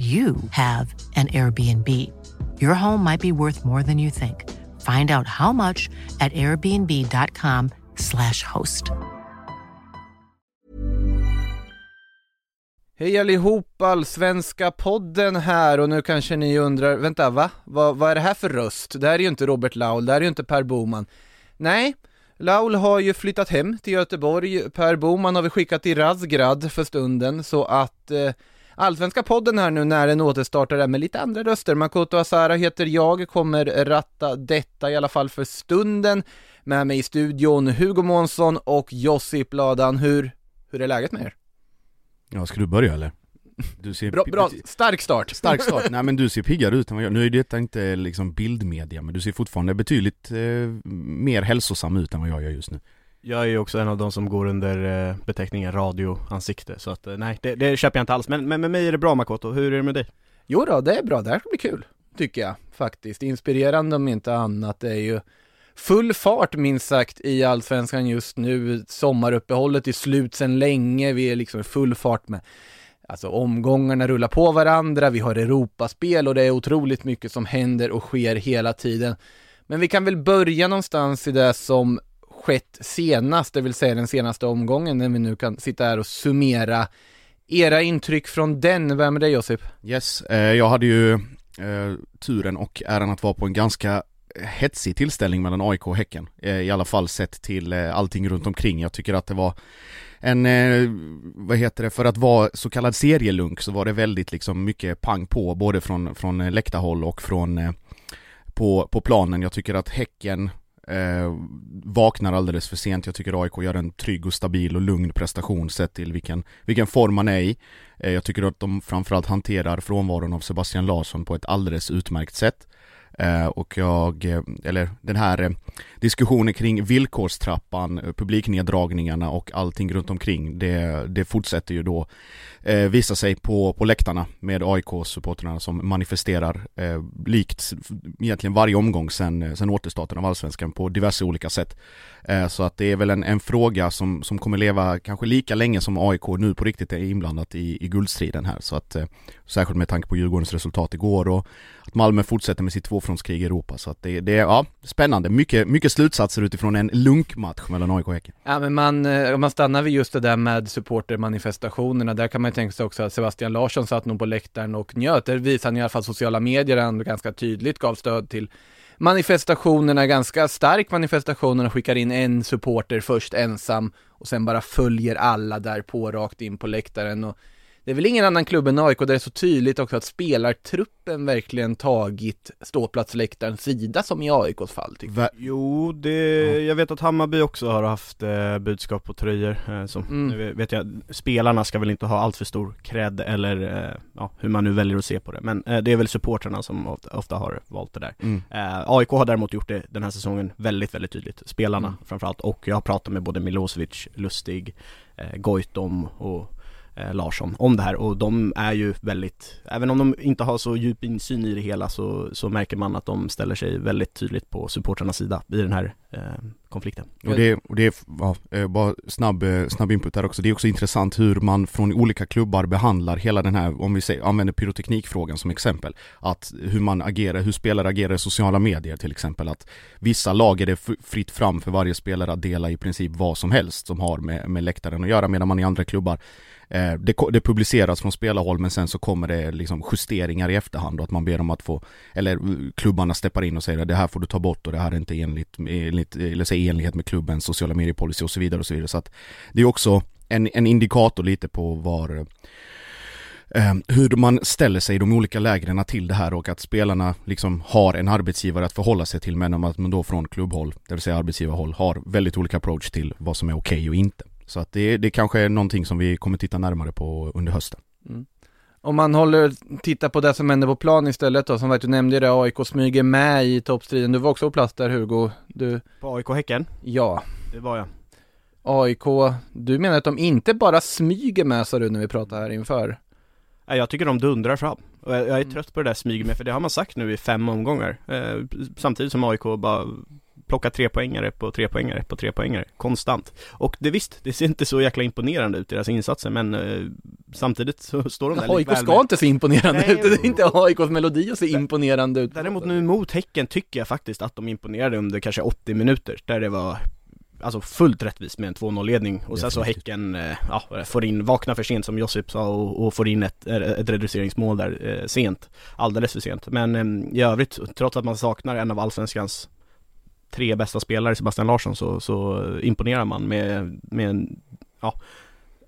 you have an Airbnb. Your home might be worth more than you think. Find out how much at airbnb.com/slash host. Hej allihop, Allsvenska podden här och nu kanske ni undrar, vänta va? Va vad är det här för röst? Det här är ju inte Robert Laul, det här är ju inte Per Boman. Nej, Laul har ju flyttat hem till Göteborg, Per Boman har vi skickat till Razgrad för stunden så att eh, Allsvenska podden här nu när den återstartar är med lite andra röster. Makoto Asara heter jag, kommer ratta detta i alla fall för stunden. Med mig i studion Hugo Månsson och Josip Ladan. Hur, hur är läget med er? Ja, ska du börja eller? Du ser bra, bra, stark start! Stark start, nej men du ser piggare ut än vad jag Nu är detta inte liksom bildmedia, men du ser fortfarande betydligt eh, mer hälsosam ut än vad jag gör just nu jag är ju också en av de som går under eh, beteckningen radioansikte, så att eh, nej, det, det köper jag inte alls. Men, men med mig är det bra Makoto, hur är det med dig? Jo då, det är bra, det här ska bli kul, tycker jag faktiskt. Inspirerande om inte annat, det är ju full fart minst sagt i Allsvenskan just nu. Sommaruppehållet är slut sedan länge, vi är liksom i full fart med Alltså omgångarna rullar på varandra, vi har Europaspel och det är otroligt mycket som händer och sker hela tiden. Men vi kan väl börja någonstans i det som skett senast, det vill säga den senaste omgången, när vi nu kan sitta här och summera era intryck från den. Vem är det Josip? Yes, eh, jag hade ju eh, turen och äran att vara på en ganska hetsig tillställning mellan AIK och Häcken. Eh, I alla fall sett till eh, allting runt omkring. Jag tycker att det var en, eh, vad heter det, för att vara så kallad serielunk så var det väldigt liksom mycket pang på, både från, från läktarhåll och från eh, på, på planen. Jag tycker att Häcken eh, vaknar alldeles för sent. Jag tycker AIK gör en trygg och stabil och lugn prestation sett till vilken, vilken form man är i. Eh, jag tycker att de framförallt hanterar frånvaron av Sebastian Larsson på ett alldeles utmärkt sätt. Eh, och jag, eh, eller den här eh, diskussioner kring villkorstrappan, eh, publikneddragningarna och allting runt omkring, det, det fortsätter ju då eh, visa sig på, på läktarna med AIK-supporterna som manifesterar eh, likt egentligen varje omgång sen, eh, sen återstarten av Allsvenskan på diverse olika sätt. Eh, så att det är väl en, en fråga som, som kommer leva kanske lika länge som AIK nu på riktigt är inblandat i, i guldstriden här. Så att, eh, särskilt med tanke på Djurgårdens resultat igår och att Malmö fortsätter med sitt tvåfrontskrig i Europa. Så att det, det är, ja, spännande. Mycket, mycket slutsatser utifrån en lunkmatch mellan AIK och Häcken. Ja men man, eh, om man stannar vid just det där med supportermanifestationerna, där kan man ju tänka sig också att Sebastian Larsson satt nog på läktaren och njöt. Det visade han i alla fall sociala medier ändå ganska tydligt gav stöd till manifestationerna, ganska stark manifestationerna, skickar in en supporter först ensam och sen bara följer alla där på rakt in på läktaren och det är väl ingen annan klubb än AIK där det är så tydligt också att spelartruppen verkligen tagit ståplatsläktarens sida som i AIKs fall tycker jag. Jo, det, jag vet att Hammarby också har haft eh, budskap på tröjor, eh, som, mm. nu vet jag, spelarna ska väl inte ha allt för stor cred eller eh, ja, hur man nu väljer att se på det, men eh, det är väl supporterna som ofta, ofta har valt det där. Mm. Eh, AIK har däremot gjort det den här säsongen väldigt, väldigt tydligt, spelarna mm. framförallt, och jag har pratat med både Milosevic, Lustig, eh, Goitom och Eh, Larsson om det här. Och de är ju väldigt, även om de inte har så djup insyn i det hela så, så märker man att de ställer sig väldigt tydligt på supporternas sida i den här eh, konflikten. Och det, och det är, ja, eh, bara snabb, eh, snabb input där också, det är också intressant hur man från olika klubbar behandlar hela den här, om vi säger, använder pyroteknikfrågan som exempel, att hur man agerar, hur spelare agerar i sociala medier till exempel, att vissa lag är det fritt fram för varje spelare att dela i princip vad som helst som har med, med läktaren att göra, medan man i andra klubbar Eh, det, det, publiceras från spelarhåll men sen så kommer det liksom justeringar i efterhand och att man ber dem att få, eller eh, klubbarna steppar in och säger att det här får du ta bort och det här är inte enligt, enligt eller i enlighet med klubbens sociala mediepolicy och så vidare och så vidare. Så att det är också en, en indikator lite på var eh, hur man ställer sig i de olika lägren till det här och att spelarna liksom har en arbetsgivare att förhålla sig till men att man då från klubbhåll, det vill säga arbetsgivarhåll, har väldigt olika approach till vad som är okej okay och inte. Så att det, det kanske är någonting som vi kommer titta närmare på under hösten. Mm. Om man håller, tittar på det som händer på plan istället då, som du nämnde det, AIK smyger med i toppstriden. Du var också på plats där Hugo. Du... På AIK Häcken? Ja. Det var jag. AIK, du menar att de inte bara smyger med sa du när vi pratade här inför? Nej, jag tycker de dundrar fram. Och jag, jag är trött på det där smyger med, för det har man sagt nu i fem omgångar. Eh, samtidigt som AIK bara plockar tre poängare på tre poängare på tre poängare konstant. Och det visst, det ser inte så jäkla imponerande ut deras insatser men eh, samtidigt så står de där AIK ska med. inte se imponerande Nej, ut, det är inte AIKs melodi att se imponerande ut. Däremot nu mot Häcken tycker jag faktiskt att de imponerade under kanske 80 minuter, där det var alltså fullt rättvist med en 2-0-ledning och sen så Häcken, eh, ja, får in, vaknar för sent som Josip sa och, och får in ett, ett reduceringsmål där eh, sent, alldeles för sent. Men eh, i övrigt, trots att man saknar en av allsvenskans tre bästa spelare, Sebastian Larsson, så, så imponerar man med, med ja,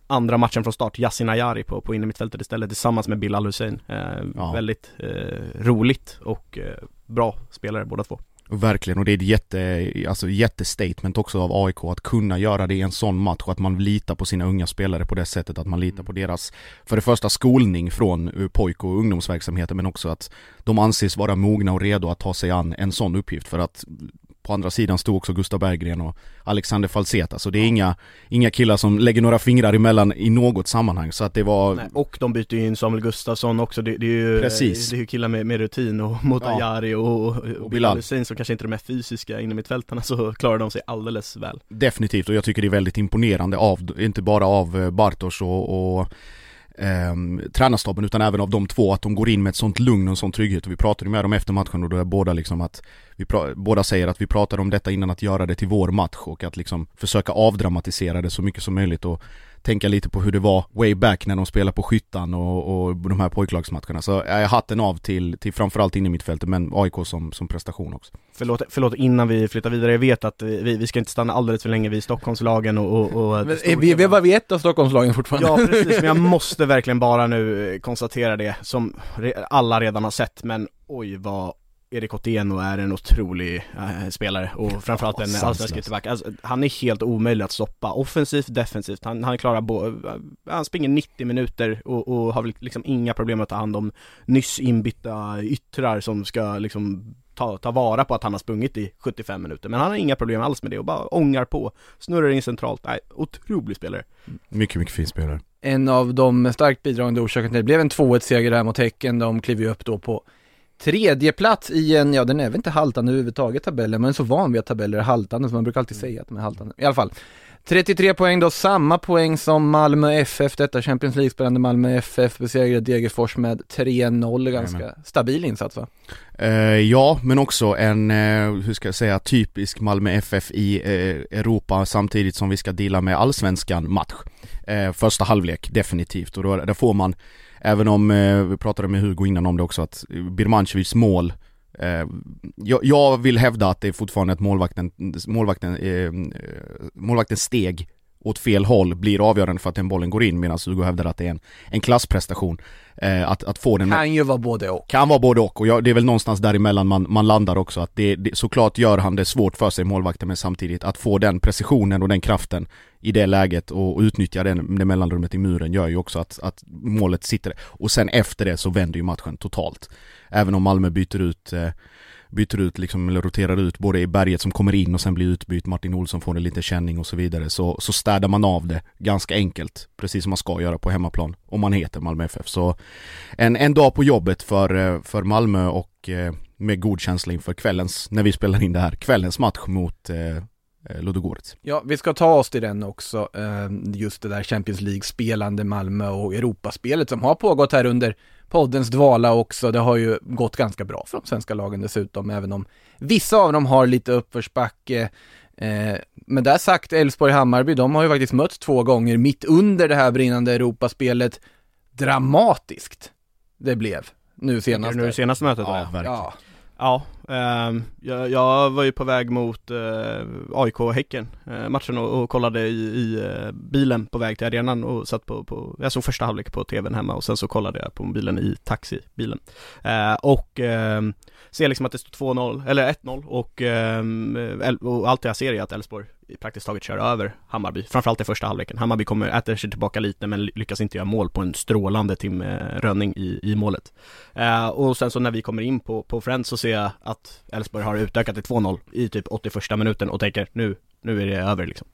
andra matchen från start, Yasin Ayari på, på innermittfältet istället tillsammans med Bilal Hussein. Eh, ja. Väldigt eh, roligt och eh, bra spelare båda två. Verkligen, och det är ett jätte, alltså jättestatement också av AIK att kunna göra det i en sån match och att man litar på sina unga spelare på det sättet att man litar på deras, för det första skolning från eh, pojk och ungdomsverksamheten men också att de anses vara mogna och redo att ta sig an en sån uppgift för att på andra sidan stod också Gustav Berggren och Alexander Falseta, så det är inga, inga killar som lägger några fingrar emellan i något sammanhang. Så att det var Nej, Och de byter ju in Samuel Gustafsson också, det, det är ju Precis. Det är ju killar med, med rutin och mot ja. Och, och, och Bilal Hussein som kanske inte är de mest fysiska inom mittfältarna så klarar de sig alldeles väl. Definitivt, och jag tycker det är väldigt imponerande av, inte bara av eh, Bartos och, och eh, tränarstaben utan även av de två att de går in med ett sånt lugn och en sån trygghet. Och vi pratade med dem efter matchen och då är båda liksom att vi båda säger att vi pratade om detta innan att göra det till vår match och att liksom försöka avdramatisera det så mycket som möjligt. Och tänka lite på hur det var way back när de spelade på Skyttan och, och de här pojklagsmatcherna. Så jag hatten av till, till framförallt in i mittfältet men AIK som, som prestation också. Förlåt, förlåt innan vi flyttar vidare, jag vet att vi, vi ska inte stanna alldeles för länge vid Stockholmslagen och, och, och men, vi, vi var vid ett av Stockholmslagen fortfarande. Ja precis, men jag måste verkligen bara nu konstatera det som alla redan har sett men oj vad Erik Otieno är en otrolig äh, spelare och framförallt en allsvensk ytterback. Alltså, han är helt omöjlig att stoppa, offensivt, defensivt. Han, han klarar bo- han springer 90 minuter och, och har liksom inga problem att ta hand om nyss inbytta yttrar som ska liksom ta, ta vara på att han har sprungit i 75 minuter. Men han har inga problem alls med det och bara ångar på, snurrar in centralt. Nej, otrolig spelare. Mycket, mycket fin spelare. En av de starkt bidragande orsakerna till det blev en 2-1 seger här mot Häcken. De kliver ju upp då på Tredje plats i en, ja den är väl inte haltande överhuvudtaget tabellen, men så van vid att tabeller är haltande så man brukar alltid säga att de är haltande. I alla fall. 33 poäng då, samma poäng som Malmö FF, detta Champions League-spelande Malmö FF besegrade Degerfors med 3-0, ganska Amen. stabil insats va? Uh, ja, men också en, uh, hur ska jag säga, typisk Malmö FF i uh, Europa samtidigt som vi ska dela med allsvenskan match. första halvlek, definitivt, och då, där får man Även om, eh, vi pratade med Hugo innan om det också, att Birmancevics mål eh, jag, jag, vill hävda att det är fortfarande ett målvakten, målvakten, eh, eh målvaktens steg åt fel håll blir avgörande för att den bollen går in medan Hugo hävdar att det är en, en klassprestation. Eh, att, att få den Kan ju vara både och. Kan vara både och och jag, det är väl någonstans däremellan man, man landar också att det, det, såklart gör han det svårt för sig målvakten men samtidigt att få den precisionen och den kraften i det läget och, och utnyttja den, det mellanrummet i muren gör ju också att, att målet sitter och sen efter det så vänder ju matchen totalt. Även om Malmö byter ut eh, byter ut liksom, eller roterar ut både i berget som kommer in och sen blir utbytt, Martin Olsson får en liten känning och så vidare så, så städar man av det ganska enkelt, precis som man ska göra på hemmaplan om man heter Malmö FF. Så en, en dag på jobbet för, eh, för Malmö och eh, med god känsla inför kvällens, när vi spelar in det här, kvällens match mot eh, eh Ludogorets. Ja, vi ska ta oss till den också, just det där Champions League-spelande Malmö och Europaspelet som har pågått här under poddens dvala också. Det har ju gått ganska bra för de svenska lagen dessutom, även om vissa av dem har lite uppförsbacke. Eh, men där sagt, Elfsborg-Hammarby, de har ju faktiskt mötts två gånger mitt under det här brinnande Europaspelet. Dramatiskt det blev nu senast. Nu senaste mötet ja, verkligen. Ja. Ja, eh, jag, jag, var ju på väg mot eh, AIK Häcken eh, matchen och, och, kollade i, i eh, bilen på väg till arenan och satt på, på, jag såg första halvlek på tvn hemma och sen så kollade jag på mobilen i taxibilen. Eh, och ehm, ser liksom att det står 2-0, eller 1-0 och, ehm, och allt jag ser är att Elfsborg praktiskt taget kör över Hammarby, framförallt i första halvleken. Hammarby kommer, äter sig tillbaka lite men lyckas inte göra mål på en strålande Tim Rönning i, i målet. Uh, och sen så när vi kommer in på, på Friends så ser jag att Elfsborg har utökat till 2-0 i typ 81 minuten och tänker nu, nu är det över liksom.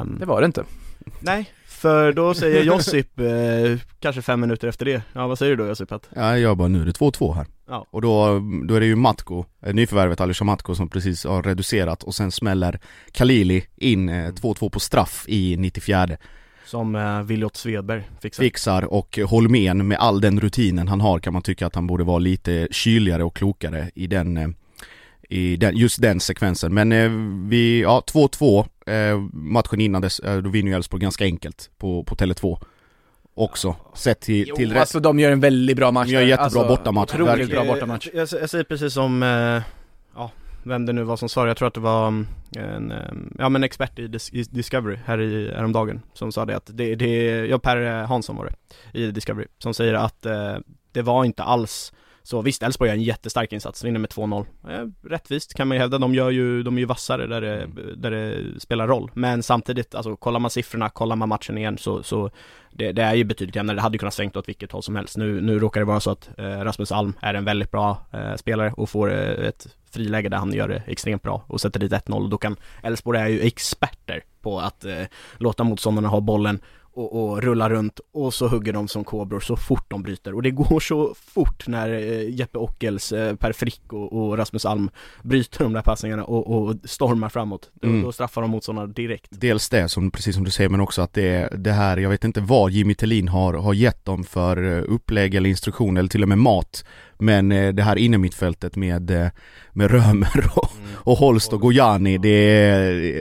Um, det var det inte. Nej, för då säger Josip, eh, kanske fem minuter efter det, ja vad säger du då Josip? Att... Ja jag bara, nu är det 2-2 här. Ja. Och då, då är det ju Matko, eh, nyförvärvet Alisha Matko som precis har reducerat och sen smäller Kalili in eh, 2-2 på straff i 94 som eh, Viljot Svedberg fixar. Fixar och Holmén med all den rutinen han har kan man tycka att han borde vara lite kyligare och klokare i den eh, i den, just den sekvensen. Men eh, vi, ja 2-2 eh, matchen innan dess, eh, då vinner ju Elfsborg ganska enkelt på, på Tele2 också, sett till, jo, till alltså de gör en väldigt bra match De gör jättebra alltså, bortamatch Otroligt bra bortamatch. Jag, jag, jag, säger precis som, eh, ja, vem det nu var som sa jag tror att det var mm, en, eh, ja men expert i, i Discovery här i, häromdagen Som sa det att det, det, ja Per Hansson var det, i Discovery, som säger att eh, det var inte alls så visst, Elfsborg gör en jättestark insats, vinner med 2-0 eh, Rättvist kan man ju hävda, de gör ju, de är ju vassare där det, mm. där det spelar roll. Men samtidigt, alltså kollar man siffrorna, kollar man matchen igen så, så det, det är ju betydligt jämnare, det hade ju kunnat svängt åt vilket håll som helst. Nu, nu råkar det vara så att eh, Rasmus Alm är en väldigt bra eh, spelare och får eh, ett friläge där han gör det extremt bra och sätter dit 1-0 och då kan Elfsborg är ju experter på att eh, låta motståndarna ha bollen och, och rullar runt och så hugger de som kobror så fort de bryter och det går så fort när eh, Jeppe Ockels, eh, Per Frick och, och, Rasmus Alm bryter de där passningarna och, och stormar framåt. Mm. Då, straffar de motståndarna direkt. Dels det, som, precis som du säger, men också att det, det här, jag vet inte vad Jimmy Tillin har, har gett dem för eh, upplägg eller instruktion eller till och med mat men eh, det här innermittfältet med, eh, med Römer och, mm. och Holst och Gojani, det är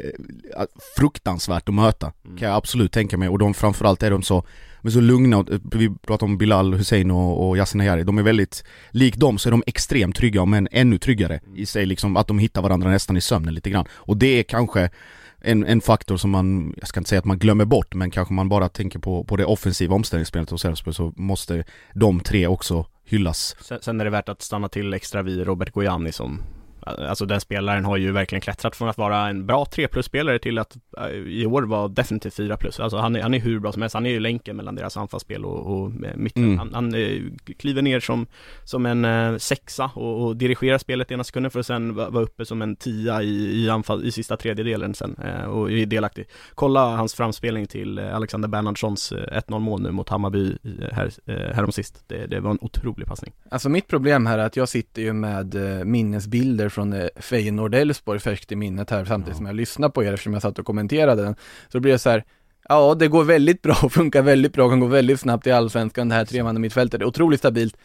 eh, fruktansvärt att möta. Mm. Kan jag absolut tänka mig. Och de framförallt är de så, men så lugna, och, vi pratar om Bilal Hussein och, och Yasin Ayari, de är väldigt, lik dem så är de extremt trygga men ännu tryggare mm. i sig liksom, att de hittar varandra nästan i sömnen lite grann. Och det är kanske en, en faktor som man, jag ska inte säga att man glömmer bort, men kanske man bara tänker på, på det offensiva omställningsspelet hos Elfsborg så måste de tre också hyllas. Sen, sen är det värt att stanna till extra vid Robert Gojani som Alltså den spelaren har ju verkligen klättrat från att vara en bra 3 plus-spelare till att äh, i år vara definitivt 4 plus. Alltså han är, han är hur bra som helst, han är ju länken mellan deras anfallsspel och, och mitten. Mm. Han, han äh, kliver ner som, som en äh, sexa och, och, dirigerar spelet ena sekunden för att sen vara uppe som en tia i, i anfall, i sista tredjedelen sen och är delaktig. Kolla hans framspelning till Alexander Bernhardssons 1-0 mål nu mot Hammarby här, härom sist. Det, det var en otrolig passning. Alltså mitt problem här är att jag sitter ju med minnesbilder från eh, Feyenoord-Elfsborg färskt i minnet här samtidigt ja. som jag lyssnar på er eftersom jag satt och kommenterade den. Så då blir det så här, ja det går väldigt bra funkar väldigt bra, kan gå väldigt snabbt i allsvenskan det här tremanna mittfältet, det är otroligt stabilt.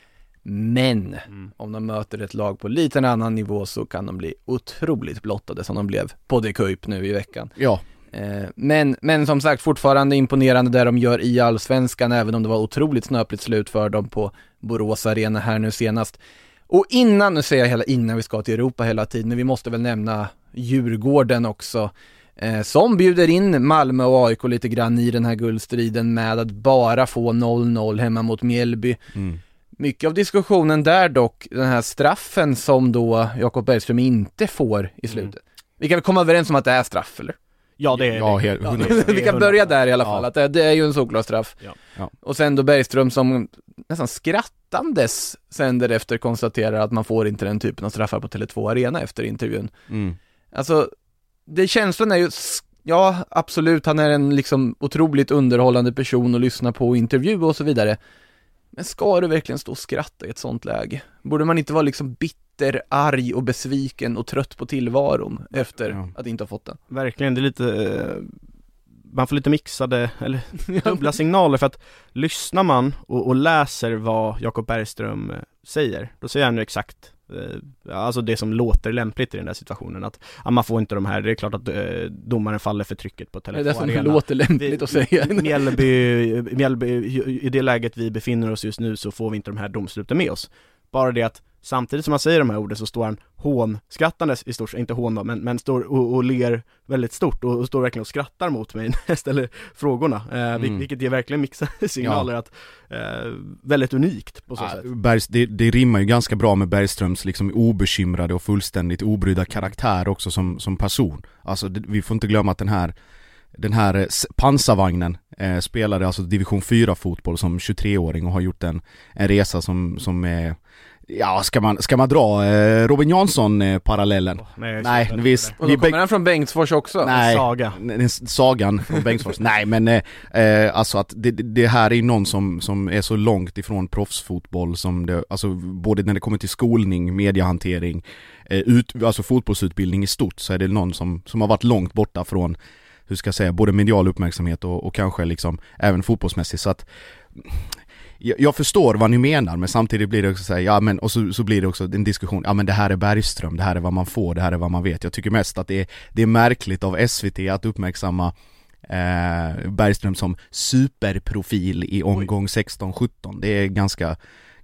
Men mm. om de möter ett lag på lite en annan nivå så kan de bli otroligt blottade som de blev på The Cup nu i veckan. Ja. Eh, men, men som sagt fortfarande imponerande det de gör i allsvenskan även om det var otroligt snöpligt slut för dem på Borås Arena här nu senast. Och innan, nu säger jag hela innan vi ska till Europa hela tiden, men vi måste väl nämna Djurgården också. Eh, som bjuder in Malmö och AIK lite grann i den här guldstriden med att bara få 0-0 hemma mot Mjällby. Mm. Mycket av diskussionen där dock, den här straffen som då Jakob Bergström inte får i mm. slutet. Mm. Vi kan väl komma överens om att det är straff eller? Ja det är ja, helt, ja, Vi kan börja där i alla fall, ja. att det, det, är ju en solklar straff. Ja. Och sen då Bergström som nästan skrattandes sen därefter konstaterar att man får inte den typen av straffar på Tele2 Arena efter intervjun. Mm. Alltså, det känslan är ju, ja absolut, han är en liksom otroligt underhållande person att lyssna på och intervjua och så vidare. Men ska du verkligen stå och skratta i ett sånt läge? Borde man inte vara liksom bitter, arg och besviken och trött på tillvaron efter ja. att inte ha fått den? Verkligen, det är lite eh, man får lite mixade, eller dubbla signaler för att lyssnar man och, och läser vad Jakob Bergström eh, säger, då säger han ju exakt eh, Alltså det som låter lämpligt i den där situationen att ja, man får inte de här, det är klart att eh, domaren faller för trycket på Tele2 Det är det som låter lämpligt att säga Mjällby, Mjällby, i det läget vi befinner oss just nu så får vi inte de här domsluten med oss Bara det att Samtidigt som han säger de här orden så står han hånskrattandes i stort inte hån då, men, men står och, och ler väldigt stort och, och, står verkligen och skrattar mot mig när jag ställer frågorna, eh, mm. vilket ger verkligen mixade signaler ja. att, eh, väldigt unikt på så ja, sätt. Bergs, det, det rimmar ju ganska bra med Bergströms liksom obekymrade och fullständigt obrydda karaktär också som, som person. Alltså det, vi får inte glömma att den här den här eh, pansarvagnen eh, spelade alltså division 4 fotboll som 23-åring och har gjort en, en resa som, som är Ja, ska man, ska man dra eh, Robin Jansson-parallellen? Eh, nej, nej visst. Och då kommer han från Bengtsfors också? Nej, saga. sagan från Bengtsfors. nej men, eh, eh, alltså att det, det, här är ju någon som, som är så långt ifrån proffsfotboll som det, alltså både när det kommer till skolning, mediehantering, eh, ut, alltså fotbollsutbildning i stort så är det någon som, som har varit långt borta från hur ska jag säga, både medial uppmärksamhet och, och kanske liksom även fotbollsmässigt så att jag, förstår vad ni menar men samtidigt blir det också såhär, ja men och så, så blir det också en diskussion, ja men det här är Bergström, det här är vad man får, det här är vad man vet. Jag tycker mest att det är, det är märkligt av SVT att uppmärksamma eh, Bergström som superprofil i omgång 16-17. Det är ganska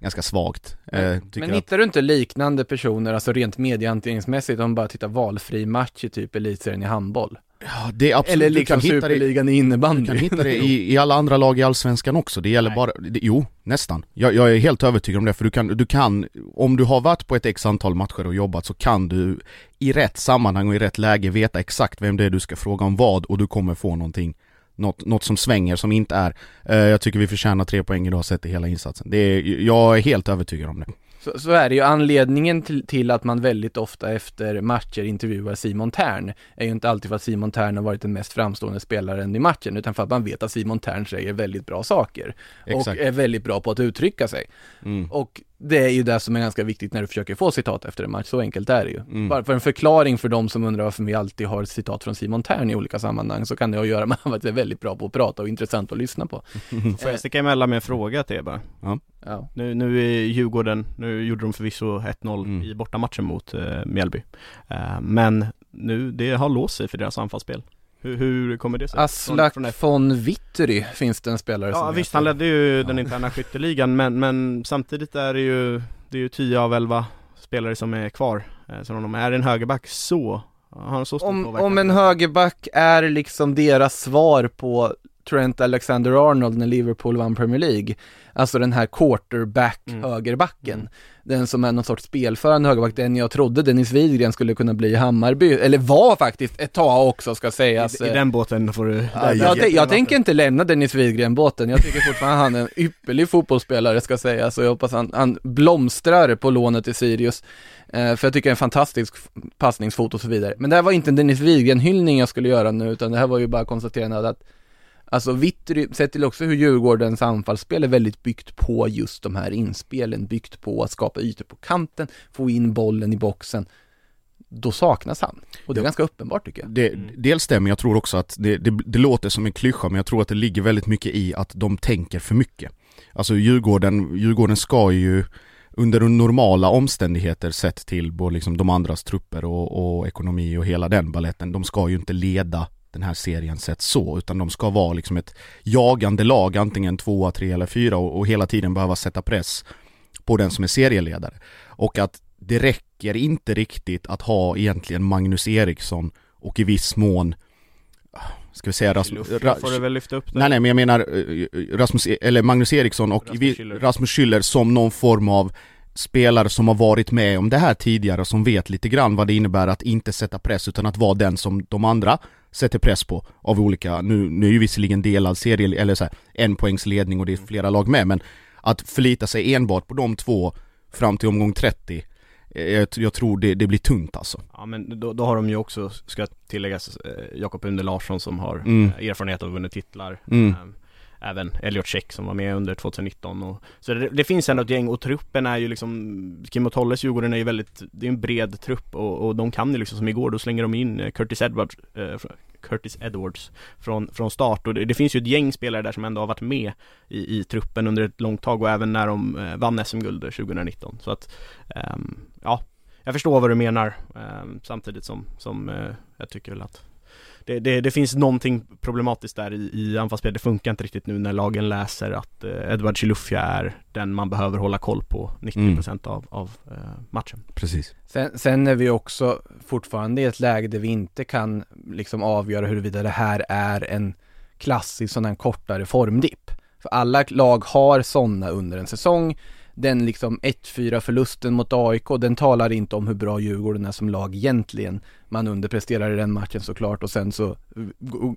ganska svagt. Eh, men hittar att... du inte liknande personer, alltså rent mediehanteringsmässigt, om bara tittar valfri match i typ elitserien i handboll? Ja, det är absolut, Eller liksom superligan i innebandy. Du kan hitta det i, i alla andra lag i Allsvenskan också, det gäller Nej. bara, det, jo, nästan. Jag, jag, är helt övertygad om det, för du kan, du kan, om du har varit på ett x antal matcher och jobbat så kan du i rätt sammanhang och i rätt läge veta exakt vem det är du ska fråga om vad och du kommer få någonting något, något som svänger som inte är eh, Jag tycker vi förtjänar tre poäng idag sett i hela insatsen. Det är, jag är helt övertygad om det. Så, så, är det ju, anledningen till, till, att man väldigt ofta efter matcher intervjuar Simon Tern är ju inte alltid för att Simon Tern har varit den mest framstående spelaren i matchen, utan för att man vet att Simon Tern säger väldigt bra saker. Exakt. Och är väldigt bra på att uttrycka sig. Mm. Och det är ju det som är ganska viktigt när du försöker få citat efter en match, så enkelt är det ju. Mm. Bara för en förklaring för de som undrar varför vi alltid har citat från Simon Tern i olika sammanhang, så kan det ha att göra med att det är väldigt bra på att prata och intressant att lyssna på. Får jag sticka emellan med en fråga till er bara? Ja. ja. Nu, nu är Djurgården, nu gjorde de förvisso 1-0 mm. i bortamatchen mot uh, Mjällby. Uh, men nu, det har låst sig för deras anfallsspel. Hur, hur kommer det sig? Aslak från, från von Wittery finns det en spelare ja, som Ja visst, han ledde ju ja. den interna skytteligan men, men samtidigt är det ju Det är ju 10 av 11 spelare som är kvar eh, Så om de är en högerback så har han så stor om, om en högerback är liksom deras svar på Trent Alexander-Arnold när Liverpool vann Premier League Alltså den här quarterback mm. Den som är någon sorts spelförande högerback, den jag trodde Dennis Widgren skulle kunna bli i Hammarby, eller var faktiskt ett tag också ska sägas. I, i den båten får du... Ja, jag, jag, jag tänker inte lämna Dennis Widgren-båten, jag tycker fortfarande han är en ypperlig fotbollsspelare ska sägas och jag hoppas han, han blomstrar på lånet i Sirius. Eh, för jag tycker det är en fantastisk passningsfot och så vidare. Men det här var inte en Dennis Widgren-hyllning jag skulle göra nu, utan det här var ju bara konstaterande att Alltså Vittry, sett till också hur Djurgårdens anfallsspel är väldigt byggt på just de här inspelen, byggt på att skapa ytor på kanten, få in bollen i boxen. Då saknas han. Och det är ja. ganska uppenbart tycker jag. Det, dels det, men jag tror också att det, det, det låter som en klyscha, men jag tror att det ligger väldigt mycket i att de tänker för mycket. Alltså Djurgården, Djurgården ska ju under normala omständigheter sett till både liksom de andras trupper och, och ekonomi och hela den balletten, de ska ju inte leda den här serien sett så, utan de ska vara liksom ett jagande lag, antingen tvåa, tre eller fyra och, och hela tiden behöva sätta press på den som är serieledare. Och att det räcker inte riktigt att ha egentligen Magnus Eriksson och i viss mån Ska vi säga Rasmus... Ra får du väl lyfta upp det? Nej nej men jag menar eh, Rasmus, e- eller Magnus Eriksson och Rasmus Schüller. Rasmus Schüller som någon form av spelare som har varit med om det här tidigare och som vet lite grann vad det innebär att inte sätta press utan att vara den som de andra sätter press på av olika, nu, nu är ju visserligen delad serie, eller så här, en poängs ledning och det är flera lag med men att förlita sig enbart på de två fram till omgång 30 eh, jag, jag tror det, det, blir tunt alltså. Ja men då, då har de ju också, ska tilläggas, eh, Jakob Unde Larsson som har mm. Eh, erfarenhet av att vinna titlar. Mm. Även Elliot Check som var med under 2019 och, Så det, det, finns ändå ett gäng och truppen är ju liksom Kim och Tolles Djurgården är ju väldigt Det är en bred trupp och, och de kan ju liksom som igår, då slänger de in eh, Curtis Edwards eh, Curtis Edwards från, från start och det, det, finns ju ett gäng spelare där som ändå har varit med i, i truppen under ett långt tag och även när de eh, vann SM-guld 2019 så att eh, Ja Jag förstår vad du menar eh, samtidigt som, som eh, jag tycker väl att det, det, det, finns någonting problematiskt där i, i anfallsspel. Det funkar inte riktigt nu när lagen läser att eh, Edward Chilufya är den man behöver hålla koll på 90% mm. av, av eh, matchen. Precis. Sen, sen är vi också fortfarande i ett läge där vi inte kan liksom avgöra huruvida det här är en klassisk sån här kortare formdipp. För alla lag har sådana under en säsong den liksom 1-4 förlusten mot AIK, den talar inte om hur bra Djurgården är som lag egentligen. Man underpresterar i den matchen såklart och sen så eh,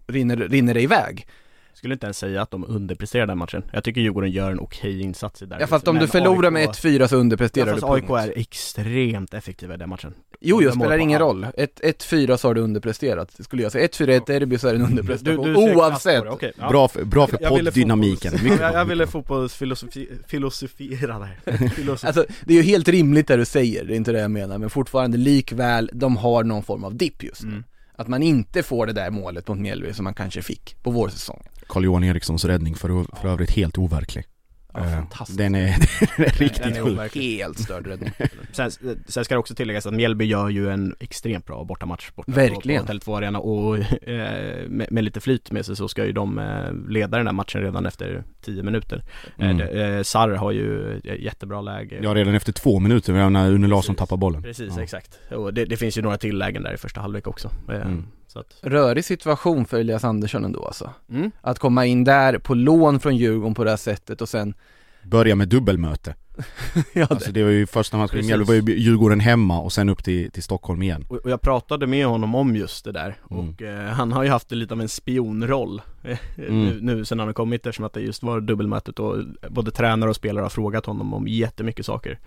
rinner, rinner det iväg skulle inte ens säga att de underpresterar den matchen. Jag tycker Djurgården gör en okej insats i där. Ja fast om du förlorar AIK... med 1-4 så underpresterar ja, fast du AIK är extremt effektiva i den matchen. Jo, jo, spelar ingen roll. 1-4 så har du underpresterat, skulle jag säga. 1-4 ett derby så är det en underprestation, du, du oavsett. Okay, ja. Bra för, bra för podddynamiken. Jag, jag ville fotbollsfilosofera där. alltså, det är ju helt rimligt det du säger, det är inte det jag menar, men fortfarande likväl, de har någon form av dipp just nu. Mm. Att man inte får det där målet mot Mjällby som man kanske fick på vårsäsongen. Carl-Johan Erikssons räddning för, för övrigt helt overklig. Ja, eh, Den är, den är riktigt sjuk. Helt störd räddning. sen, sen ska det också tilläggas att Mjällby gör ju en extremt bra bortamatch borta Verkligen. på, på Tele2 Arena och eh, med, med, lite flyt med sig så ska ju de eh, leda den här matchen redan efter 10 minuter. Mm. Eh, Sarr har ju jättebra läge. Ja redan efter två minuter när Une Larsson tappar bollen. Precis, ja. exakt. Och det, det, finns ju några till lägen där i första halvlek också. Mm. Att... Rörig situation för Elias Andersson ändå alltså. Mm. Att komma in där på lån från Djurgården på det här sättet och sen Börja med dubbelmöte ja, alltså det var ju första matchen i Mjällby var ju Djurgården hemma och sen upp till, till Stockholm igen Och jag pratade med honom om just det där mm. och eh, han har ju haft lite av en spionroll eh, mm. nu, nu sen han har kommit eftersom att det just var dubbelmötet och både tränare och spelare har frågat honom om jättemycket saker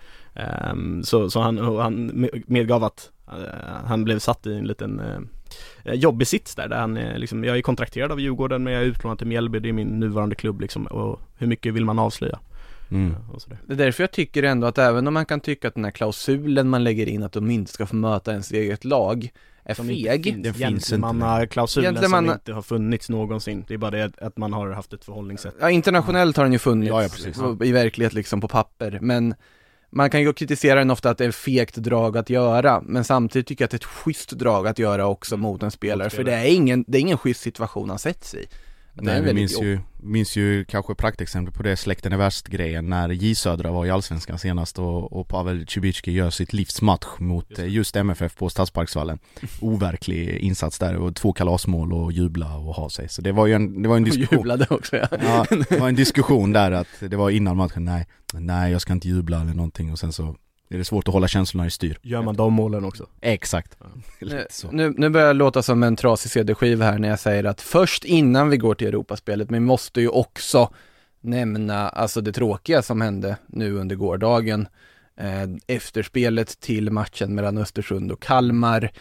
um, Så, så han, han medgav att uh, han blev satt i en liten uh, jobbig sits där, där han liksom, jag är kontrakterad av Djurgården men jag är utlånad till Mjällby, det är min nuvarande klubb liksom och hur mycket vill man avslöja? Mm. Det är därför jag tycker ändå att även om man kan tycka att den här klausulen man lägger in att de inte ska få möta ens eget lag är som feg. Finns, det finns inte. klausulen Gentleman... som inte har funnits någonsin. Det är bara det att man har haft ett förhållningssätt. Ja, internationellt har den ju funnits. Ja, ja, precis. I verklighet liksom på papper. Men man kan ju kritisera den ofta att det är fegt drag att göra, men samtidigt tycker jag att det är ett schysst drag att göra också mot en spelare, för det är ingen, det är ingen schysst situation han sätts i. Nej, vi minns ju, minns ju kanske praktexempel på det. Släkten är värst grejen när J Södra var i Allsvenskan senast och, och Pavel Cibicki gör sitt livsmatch mot just, just MFF på Stadsparksvallen. Overklig insats där och två kalasmål och jubla och ha sig. Så det var ju en, det var en diskussion. och jublade också ja. ja det var en diskussion där att det var innan matchen, nej, nej jag ska inte jubla eller någonting. Och sen så är det svårt att hålla känslorna i styr Gör man de målen också? Exakt ja. nu, nu börjar jag låta som en trasig CD-skiva här när jag säger att först innan vi går till Europaspelet, men vi måste ju också nämna, alltså det tråkiga som hände nu under gårdagen eh, Efterspelet till matchen mellan Östersund och Kalmar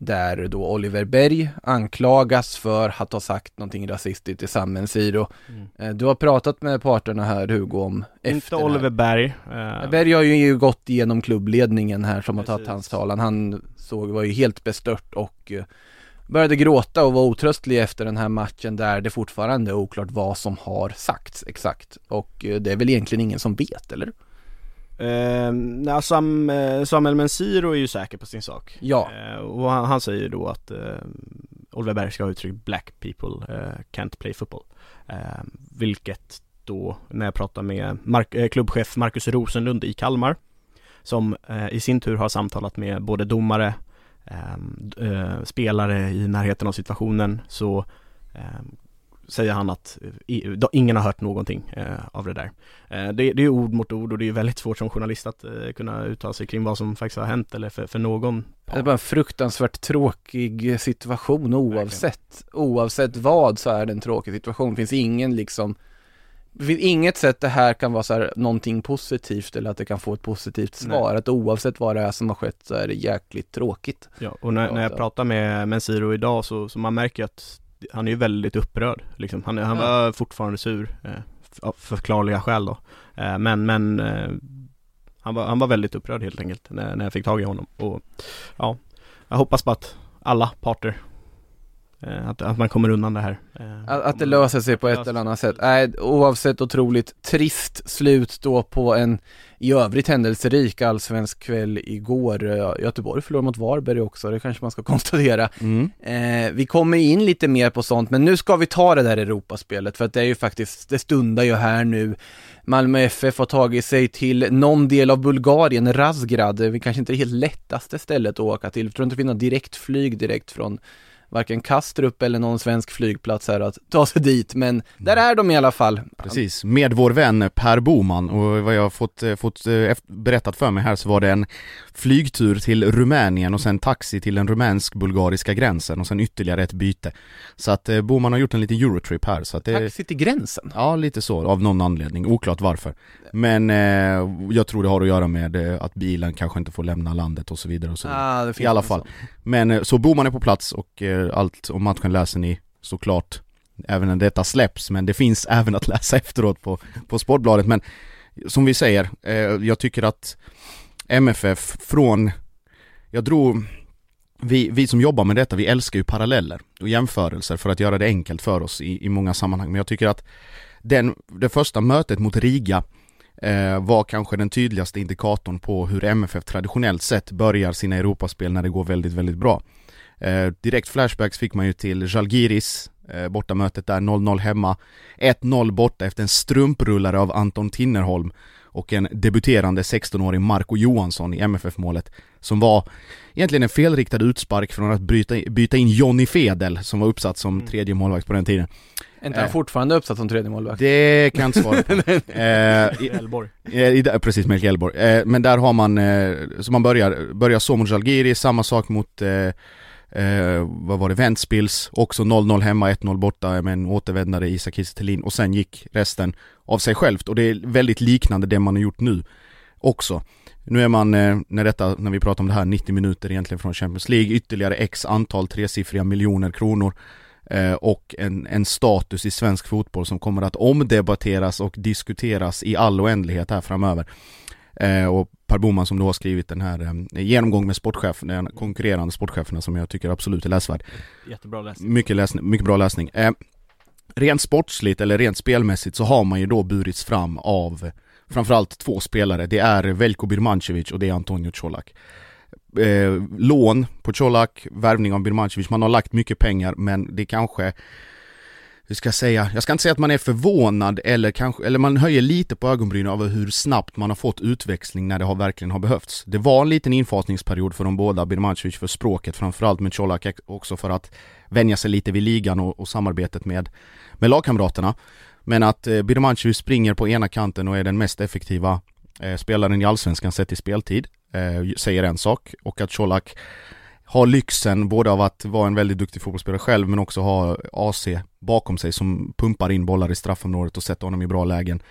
där då Oliver Berg anklagas för att ha sagt någonting rasistiskt till Sam Siro. Mm. Eh, du har pratat med parterna här Hugo om Inte Oliver Berg uh... Berg har ju gått igenom klubbledningen här som Precis. har tagit hans talan. Han såg, var ju helt bestört och började gråta och var otröstlig efter den här matchen där det fortfarande är oklart vad som har sagts exakt. Och det är väl egentligen ingen som vet, eller? Eh, Sam, eh, Samuel Mensiro är ju säker på sin sak. Ja. Eh, Och han, han, säger då att eh, Oliver Berg ska ha uttryckt 'Black people eh, can't play football' eh, Vilket då, när jag pratar med Mark, eh, klubbchef Marcus Rosenlund i Kalmar Som eh, i sin tur har samtalat med både domare, spelare i närheten av situationen så säger han att ingen har hört någonting eh, av det där. Eh, det, det, är ord mot ord och det är väldigt svårt som journalist att eh, kunna uttala sig kring vad som faktiskt har hänt eller för, för någon part. Det är bara en fruktansvärt tråkig situation oavsett. Verkligen. Oavsett vad så är det en tråkig situation. Det finns ingen liksom det finns inget sätt det här kan vara så här någonting positivt eller att det kan få ett positivt svar. Nej. Att oavsett vad det är som har skett så är det jäkligt tråkigt. Ja, och när, när jag pratar med Mensiro idag så, så man märker att han är ju väldigt upprörd liksom. Han, han var fortfarande sur eh, av förklarliga skäl då. Eh, Men, men eh, han, var, han var väldigt upprörd helt enkelt när, när jag fick tag i honom. Och ja Jag hoppas på att alla parter att, att man kommer undan det här. Eh, att, att det löser sig på ett eller annat sätt. Nej, oavsett otroligt trist slut då på en i övrigt händelserik allsvensk kväll igår. Göteborg förlorade mot Varberg också, det kanske man ska konstatera. Mm. Eh, vi kommer in lite mer på sånt, men nu ska vi ta det där Europaspelet för att det är ju faktiskt, det stundar ju här nu. Malmö FF har tagit sig till någon del av Bulgarien, Razgrad, vi kanske inte är det helt lättaste stället att åka till. Jag tror inte det finns något direktflyg direkt från varken Kastrup eller någon svensk flygplats här att ta sig dit, men där är de i alla fall. Precis, med vår vän Per Boman och vad jag har fått, eh, fått eh, berättat för mig här så var det en flygtur till Rumänien och sen taxi till den rumänsk-bulgariska gränsen och sen ytterligare ett byte. Så att eh, Boman har gjort en liten Eurotrip här så att det... Taxi till gränsen? Ja, lite så, av någon anledning, oklart varför. Men eh, jag tror det har att göra med eh, att bilen kanske inte får lämna landet och så vidare och så vidare. Ah, I alla fall. Så. Men eh, så Boman är på plats och eh, allt om matchen läser ni såklart även när detta släpps, men det finns även att läsa efteråt på, på Sportbladet. Men som vi säger, eh, jag tycker att MFF från, jag drog, vi, vi som jobbar med detta, vi älskar ju paralleller och jämförelser för att göra det enkelt för oss i, i många sammanhang. Men jag tycker att den, det första mötet mot Riga Eh, var kanske den tydligaste indikatorn på hur MFF traditionellt sett börjar sina Europaspel när det går väldigt, väldigt bra. Eh, direkt flashbacks fick man ju till Jalgiris eh, bortamötet där 0-0 hemma 1-0 borta efter en strumprullare av Anton Tinnerholm och en debuterande 16-årig Marco Johansson i MFF-målet som var egentligen en felriktad utspark från att byta, byta in Jonny Fedel som var uppsatt som mm. tredje målvakt på den tiden. Är inte han eh, fortfarande uppsatt som tredje målvakt? Det kan jag inte svara på. eh, Elborg. Eh, precis, Melke Elborg. Eh, men där har man, eh, så man börjar, börjar så mot Žalgiri, samma sak mot eh, vad var det, Ventspils, också 0-0 hemma, 1-0 borta med en återvändare Isak Kiese och sen gick resten av sig självt och det är väldigt liknande det man har gjort nu också. Nu är man, eh, när detta, när vi pratar om det här, 90 minuter egentligen från Champions League, ytterligare x antal tresiffriga miljoner kronor eh, och en, en status i svensk fotboll som kommer att omdebatteras och diskuteras i all oändlighet här framöver. Eh, och Per Boman som då har skrivit den här eh, genomgång med sportchefen, den konkurrerande sportcheferna som jag tycker absolut är läsvärd. Jättebra läsning. Mycket, läsning, mycket bra läsning. Eh, rent sportsligt eller rent spelmässigt så har man ju då burits fram av framförallt två spelare. Det är Veljko Birmancevic och det är Antonio Colak. Eh, lån på Colak, värvning av Birmancevic, man har lagt mycket pengar men det kanske hur ska jag säga, jag ska inte säga att man är förvånad eller kanske, eller man höjer lite på ögonbrynen över hur snabbt man har fått utväxling när det har verkligen har behövts. Det var en liten infasningsperiod för de båda, Birmancevic för språket framförallt, men Colak också för att vänja sig lite vid ligan och, och samarbetet med, med lagkamraterna. Men att eh, Birmancevic springer på ena kanten och är den mest effektiva eh, spelaren i Allsvenskan sett i speltid, eh, säger en sak, och att Colak har lyxen både av att vara en väldigt duktig fotbollsspelare själv men också ha AC bakom sig som pumpar in bollar i straffområdet och sätter honom i bra lägen.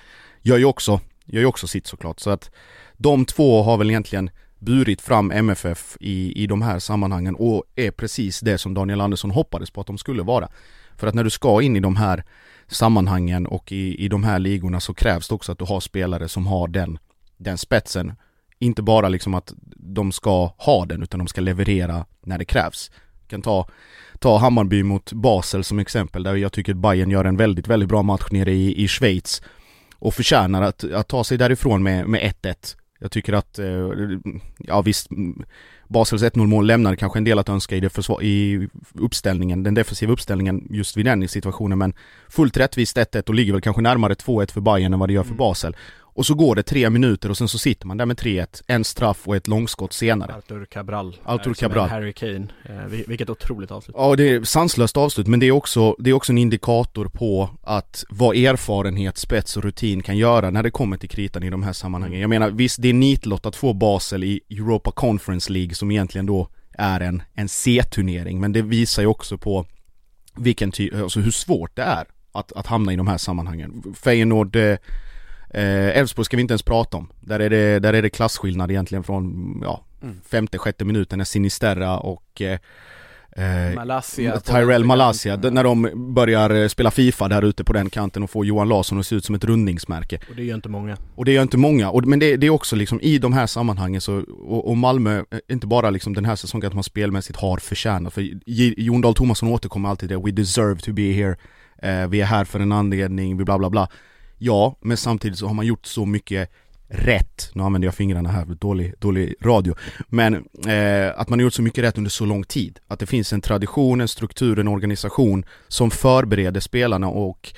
Gör ju också, gör ju också sitt såklart. Så att de två har väl egentligen burit fram MFF i, i de här sammanhangen och är precis det som Daniel Andersson hoppades på att de skulle vara. För att när du ska in i de här sammanhangen och i, i de här ligorna så krävs det också att du har spelare som har den, den spetsen inte bara liksom att de ska ha den utan de ska leverera när det krävs. Jag kan ta, ta Hammarby mot Basel som exempel där jag tycker att Bayern gör en väldigt, väldigt bra match nere i, i Schweiz och förtjänar att, att ta sig därifrån med, med 1-1. Jag tycker att, eh, ja visst, Basels 1-0 mål lämnar kanske en del att önska i, det försvar, i uppställningen, den defensiva uppställningen just vid den situationen men fullt rättvist 1-1 och ligger väl kanske närmare 2-1 för Bayern än vad det gör för mm. Basel. Och så går det tre minuter och sen så sitter man där med 3-1, en straff och ett långskott senare. Artur Cabral. Artur Cabral. Harry Kane. Eh, vilket otroligt avslut. Ja, det är sanslöst avslut, men det är också, det är också en indikator på att vad erfarenhet, spets och rutin kan göra när det kommer till kritan i de här sammanhangen. Jag menar, visst det är nitlott att få Basel i Europa Conference League som egentligen då är en, en C-turnering, men det visar ju också på vilken ty- alltså hur svårt det är att, att hamna i de här sammanhangen. Feyenoord eh, Eh, Elfsborg ska vi inte ens prata om. Där är det, där är det klasskillnad egentligen från, ja, mm. femte, sjätte minuten när Sinisterra och eh, eh, Malaysia Tyrell Malaysia, när de börjar eh, spela Fifa där ute på den kanten och får Johan Larsson att se ut som ett rundningsmärke. Och det gör inte många. Och det gör inte många, och, men det, det, är också liksom i de här sammanhangen så, och, och Malmö, eh, inte bara liksom den här säsongen att man spelmässigt har förtjänat, för Jon Dahl Tomasson återkommer alltid det, we deserve to be here, eh, vi är här för en anledning, bla bla bla. Ja, men samtidigt så har man gjort så mycket rätt, nu använder jag fingrarna här, dålig, dålig radio, men eh, att man har gjort så mycket rätt under så lång tid. Att det finns en tradition, en struktur, en organisation som förbereder spelarna och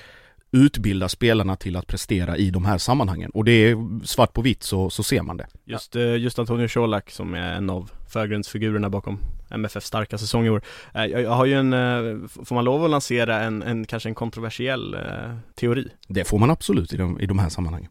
utbildar spelarna till att prestera i de här sammanhangen. Och det är svart på vitt så, så ser man det. Just, eh, just Antonio Colak som är en av förgrundsfigurerna bakom MFF starka säsong i år. Eh, jag har ju en, eh, får man lov att lansera en, en kanske en kontroversiell teori? Det får man absolut i de, i de här sammanhangen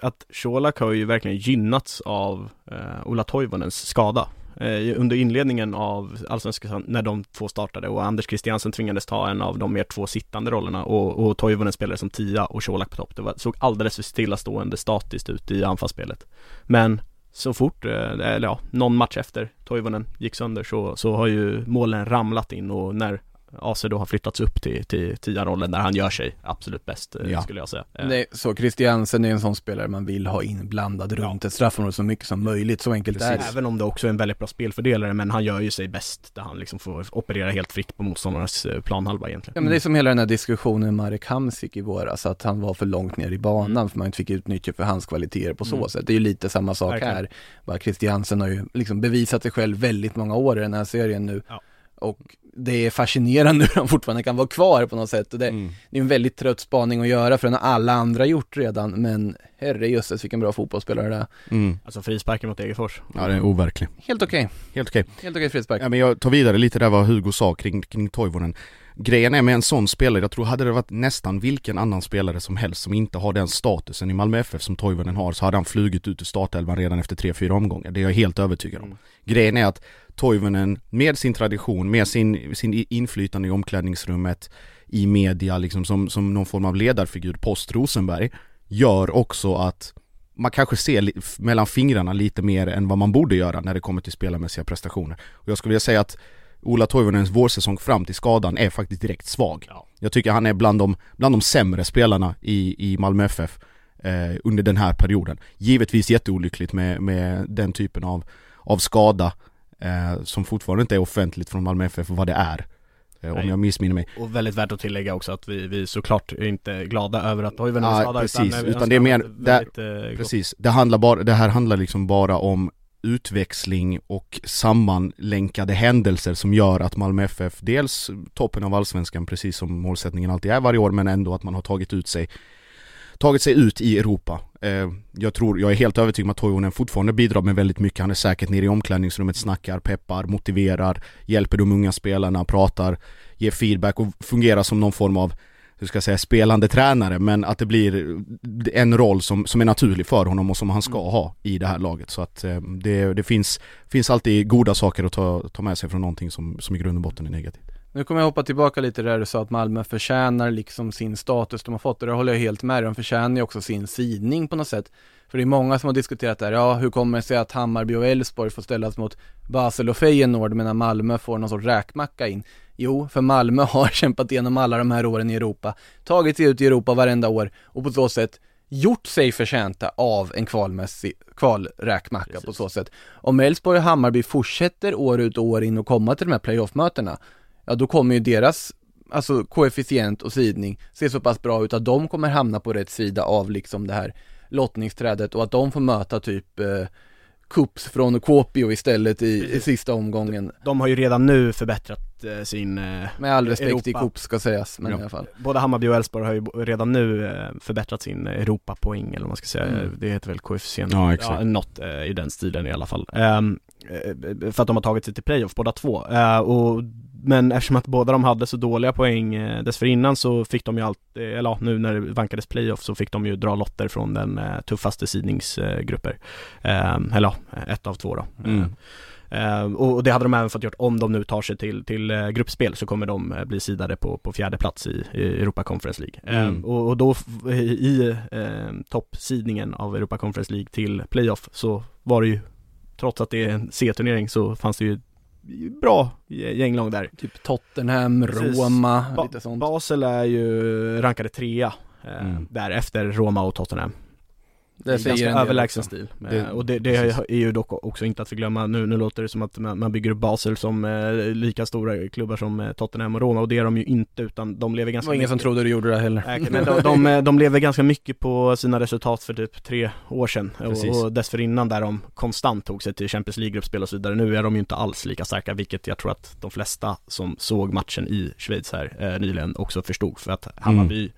att Colak har ju verkligen gynnats av eh, Ola Toivonens skada eh, under inledningen av Allsvenskan när de två startade och Anders Christiansen tvingades ta en av de mer två sittande rollerna och, och Toivonen spelade som tia och Colak på topp. Det var, såg alldeles för stillastående statiskt ut i anfallsspelet. Men så fort, eh, eller ja, någon match efter Toivonen gick sönder så, så har ju målen ramlat in och när AC då har flyttats upp till, till tia-rollen där han gör sig absolut bäst eh, ja. skulle jag säga. Eh. Nej, så Christiansen är en sån spelare man vill ha inblandad ja. runt ett straffområde så mycket som möjligt, så enkelt Precis. är det. Även om det också är en väldigt bra spelfördelare, men han gör ju sig bäst där han liksom får operera helt fritt på motståndarnas eh, planhalva egentligen. Ja men det är som hela den här diskussionen med Marek Hamsik i våras, att han var för långt ner i banan mm. för man inte fick utnyttja för hans kvaliteter på så mm. sätt. Det är ju lite samma sak Verkligen. här. Bara Christiansen har ju liksom bevisat sig själv väldigt många år i den här serien nu. Ja. Och det är fascinerande hur han fortfarande kan vara kvar på något sätt. Och det, mm. det är en väldigt trött spaning att göra för den har alla andra gjort redan, men herrejösses vilken bra fotbollsspelare det är. Mm. Alltså frisparken mot Degerfors. Ja, det är overklig. Helt okej. Okay. Helt okej. Okay. Helt okej okay, frispark. Ja, men jag tar vidare lite där vad Hugo sa kring, kring Toivonen. Grejen är med en sån spelare, jag tror hade det varit nästan vilken annan spelare som helst som inte har den statusen i Malmö FF som Toivonen har så hade han flugit ut ur startelvan redan efter 3-4 omgångar. Det är jag helt övertygad om. Mm. Grejen är att Toivonen med sin tradition, med sin, sin inflytande i omklädningsrummet, i media liksom som, som någon form av ledarfigur post Rosenberg, gör också att man kanske ser mellan fingrarna lite mer än vad man borde göra när det kommer till spelarmässiga prestationer. Och jag skulle vilja säga att Ola Toivonens vårsäsong fram till skadan är faktiskt direkt svag. Ja. Jag tycker han är bland de, bland de sämre spelarna i, i Malmö FF eh, under den här perioden. Givetvis jätteolyckligt med, med den typen av, av skada eh, som fortfarande inte är offentligt från Malmö FF vad det är. Eh, om jag missminner mig. Och väldigt värt att tillägga också att vi, vi såklart är inte glada över att Toivonen är skadad precis, utan, utan det är mer, väldigt, det, eh, precis, det handlar bara, det här handlar liksom bara om utväxling och sammanlänkade händelser som gör att Malmö FF dels toppen av allsvenskan precis som målsättningen alltid är varje år men ändå att man har tagit ut sig tagit sig ut i Europa. Eh, jag tror, jag är helt övertygad om att Toivonen fortfarande bidrar med väldigt mycket. Han är säkert nere i omklädningsrummet, snackar, peppar, motiverar, hjälper de unga spelarna, pratar, ger feedback och fungerar som någon form av hur ska jag säga, spelande tränare men att det blir en roll som, som är naturlig för honom och som han ska mm. ha i det här laget. Så att eh, det, det finns, finns alltid goda saker att ta, ta med sig från någonting som, som i grund och botten är negativt. Nu kommer jag hoppa tillbaka lite där du sa att Malmö förtjänar liksom sin status de har fått och det håller jag helt med De förtjänar ju också sin sidning på något sätt. För det är många som har diskuterat där, ja hur kommer det sig att Hammarby och Elfsborg får ställas mot Basel och Feyenoord medan Malmö får någon sorts räkmacka in? Jo, för Malmö har kämpat igenom alla de här åren i Europa, tagit sig ut i Europa varenda år och på så sätt gjort sig förtjänta av en kvalmässig kvalräkmacka Precis. på så sätt. Om Elfsborg och Hammarby fortsätter år ut och år in och komma till de här playoff-mötena, ja då kommer ju deras alltså koefficient och sidning se så pass bra ut att de kommer hamna på rätt sida av liksom det här lottningsträdet och att de får möta typ eh, Kups från Kuopio istället i, i sista omgången. De har ju redan nu förbättrat eh, sin eh, Med all respekt Europa. i Kups ska sägas, men ja. i alla fall. Både Hammarby och Elfsborg har ju redan nu eh, förbättrat sin Europapoäng eller vad man ska säga. Mm. Det heter väl koefficient, ja, exakt. ja något eh, i den stilen i alla fall. Um, för att de har tagit sig till playoff båda två. Och men eftersom att båda de hade så dåliga poäng eh, dessförinnan så fick de ju alltid, eller ja, nu när det vankades playoff så fick de ju dra lotter från den eh, tuffaste sidningsgrupper. Eh, eller ja, ett av två då. Mm. Uh, och det hade de även fått gjort om de nu tar sig till, till uh, gruppspel så kommer de uh, bli sidade på, på fjärde plats i, i Europa Conference League. Mm. Och, och, då i toppsidningen av Europa Conference League till playoff så var det ju, trots att det är en C-turnering så fanns det ju bra gänglag där. Typ Tottenham, Precis. Roma, Ba- lite sånt. Basel är ju rankade trea eh, Mm. där efter Roma och Tottenham. Det är ganska överlägsen stil. Det- och det, det är ju dock också inte att förglömma, nu, nu låter det som att man, man bygger upp Basel som eh, lika stora klubbar som eh, Tottenham och Roma och det är de ju inte utan de lever Det ganska var ingen som mycket- trodde du gjorde det heller. Okej, men de, de, eh, de lever ganska mycket på sina resultat för typ tre år sedan och, och dessförinnan där de konstant tog sig till Champions League-gruppspel och så vidare. Nu är de ju inte alls lika starka, vilket jag tror att de flesta som såg matchen i Schweiz här eh, nyligen också förstod för att Hammarby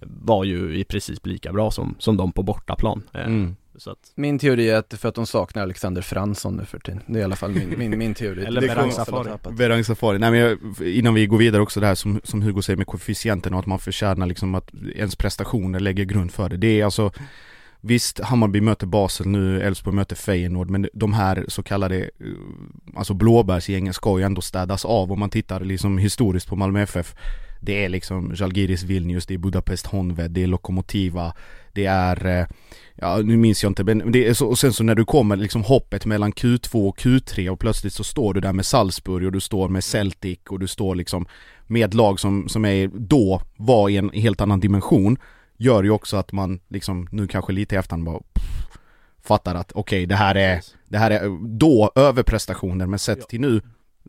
var ju i princip lika bra som, som de på bortaplan. Eh, Mm. Så att, Min teori är att för att de saknar Alexander Fransson nu för tiden. Det är i alla fall min, min, min teori. Eller Berang kommer Safari. Berang Safari, nej men jag, innan vi går vidare också det här som, som Hugo säger med koefficienten och att man förtjänar liksom att ens prestationer lägger grund för det. Det är alltså Visst, Hammarby möter Basel nu, Elfsborg möter Feyenoord, men de här så kallade, eh, alltså blåbärsgängen ska ju ändå städas av om man tittar liksom historiskt på Malmö FF. Det är liksom Žalgiris Vilnius, det är Budapest Honved, det är Lokomotiva, det är, eh, ja nu minns jag inte, men det är så, och sen så när du kommer liksom hoppet mellan Q2 och Q3 och plötsligt så står du där med Salzburg och du står med Celtic och du står liksom med lag som, som är då var i en helt annan dimension gör ju också att man liksom nu kanske lite i efterhand bara pff, fattar att okej det här är det här är då överprestationer men sett till nu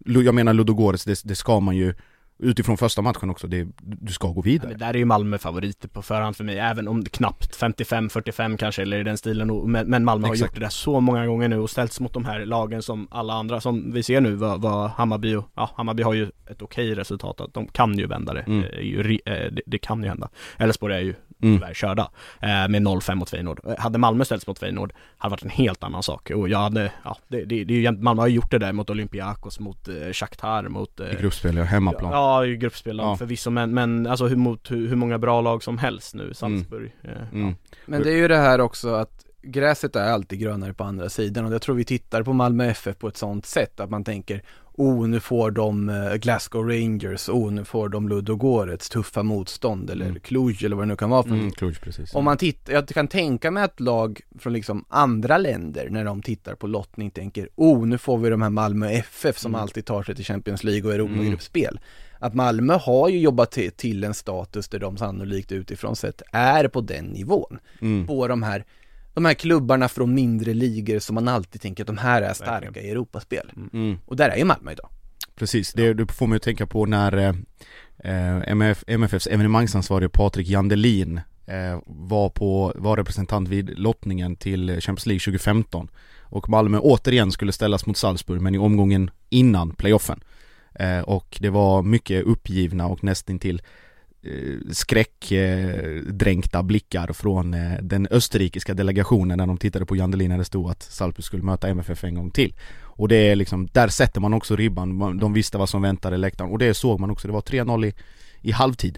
Jag menar Ludogorets, det, det ska man ju Utifrån första matchen också, det, du ska gå Ja, vidare men där är ju Malmö favoriter på förhand för mig, även om det knappt 55-45 kanske eller i den stilen men, Malmö har Exakt. gjort det där så många gånger nu och ställts mot de här lagen som alla andra som vi ser nu vad, vad Hammarby och, ja Hammarby har ju ett okej resultat att de kan ju vända det, Mm. Eh, eh, det, det kan ju hända Elfsborg är ju mm. tyvärr körda eh, med 0-5 mot Feyenoord. Eh, Hade Malmö ställts mot Feyenoord hade varit en helt annan sak och jag hade, ja det, det, det är ju, Malmö har ju gjort det där mot Olympiakos, mot eh, Shakhtar, mot eh, I gruppspel, ja, hemmaplan Ja, i gruppspel Ja. förvisso men, men alltså hur, mot hur, hur många bra lag som helst nu, Salzburg eh, mm. Men det är ju det här också att gräset är alltid grönare på andra sidan och jag tror vi tittar på Malmö FF på ett sånt sätt att man tänker Oh, nu får de eh, Glasgow Rangers, oh, nu får de Ludogorets tuffa motstånd eller Mm. Cluj eller vad det nu kan vara för Mm, Cluj, precis Om man tittar, jag kan tänka mig att lag från liksom andra länder när de tittar på lottning tänker Oh, nu får vi de här Malmö FF som Mm. alltid tar sig till Champions League och Mm. Europagruppspel Att Malmö har ju jobbat till, till en status där de sannolikt utifrån sett är på den nivån mm. På de här de här klubbarna från mindre ligor som man alltid tänker att de här är starka Verkligen. i Europaspel. Mm. Och där är ju Malmö idag. Precis, det, det får man ju tänka på när eh, eh, MF, MFFs evenemangsansvarige Patrik Jandelin eh, var, på, var representant vid lottningen till Champions League 2015 och Malmö återigen skulle ställas mot Salzburg men i omgången innan playoffen. Eh, och det var mycket uppgivna och nästintill Eh, skräckdränkta eh, blickar från eh, den österrikiska delegationen när de tittade på Jandelin när det stod att Salzburg skulle möta MFF en gång till. Och det är liksom, där sätter man också ribban, de visste vad som väntade läktaren. Och det såg man också, det var 3-0 i, i halvtid.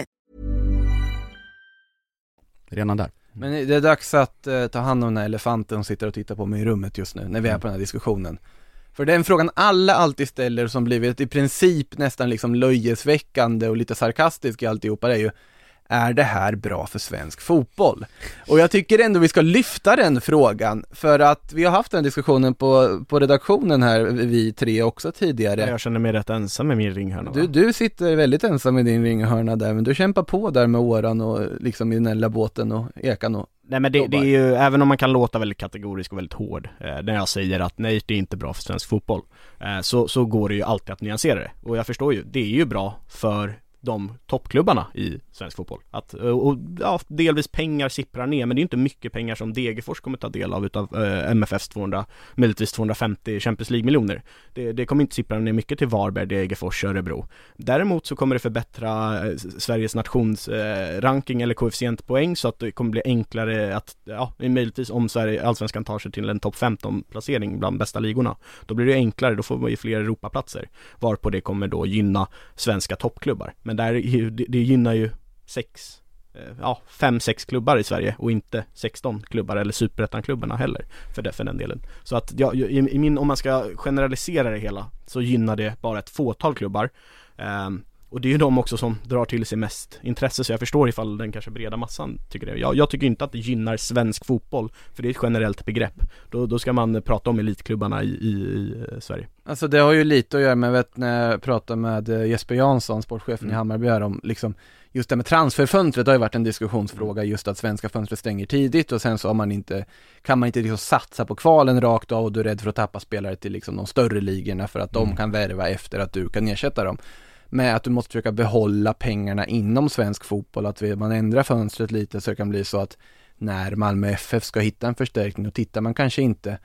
Redan där Men det är dags att eh, ta hand om den här elefanten som sitter och tittar på mig i rummet just nu, när vi är Mm. på den här diskussionen. För den frågan alla alltid ställer som blivit i princip nästan liksom löjesväckande och lite sarkastisk i alltihopa det är ju är det här bra för svensk fotboll? Och jag tycker ändå vi ska lyfta den frågan, för att vi har haft den diskussionen på, på redaktionen här, vi tre också tidigare. Jag känner mig rätt ensam med min ringhörna? Du, du sitter väldigt ensam i din ringhörna där, men du kämpar på där med åran och liksom i den här lilla båten och ekan och Nej men det, det är ju, även om man kan låta väldigt kategorisk och väldigt hård eh, när jag säger att nej det är inte bra för svensk fotboll eh, så, så går det ju alltid att nyansera det och jag förstår ju, det är ju bra för de toppklubbarna i svensk fotboll. Att, eh, och, ja, delvis pengar sipprar ner men det är inte mycket pengar som Degerfors kommer ta del av utav eh, MFFs 200, möjligtvis 250 Champions League-miljoner. Det, det, kommer inte sippra ner mycket till Varberg, Degerfors, Örebro. Däremot så kommer det förbättra eh, Sveriges nationsranking eh, eller koefficientpoäng så att det kommer bli enklare att, ja, möjligtvis om Sverige, allsvenskan tar sig till en topp 15 placering bland bästa ligorna. Då blir det enklare, då får man ju fler Europaplatser. Varpå det kommer då gynna svenska toppklubbar. Men där, det, det gynnar ju sex eh, ja, fem, sex klubbar i Sverige och inte 16 klubbar eller superettan-klubbarna heller för, det, för den delen. Så att ja, i, i, min, om man ska generalisera det hela så gynnar det bara ett fåtal klubbar. Um, och det är ju de också som drar till sig mest intresse så jag förstår ifall den kanske breda massan tycker det. Jag, jag tycker inte att det gynnar svensk fotboll för det är ett generellt begrepp. Då, då ska man prata om elitklubbarna i, i, i eh, Sverige. Alltså det har ju lite att göra med, vet när jag pratade med eh, Jesper Jansson, sportchefen mm. i Hammarby här om liksom Just det med transferfönstret har ju varit en diskussionsfråga just att svenska fönstret stänger tidigt och sen så har man inte Kan man inte liksom satsa på kvalen rakt av och du är rädd för att tappa spelare till liksom de större ligorna för att mm. de kan värva efter att du kan ersätta dem med att du måste försöka behålla pengarna inom svensk fotboll, att man ändrar fönstret lite så det kan bli så att när Malmö FF ska hitta en förstärkning, då tittar man kanske inte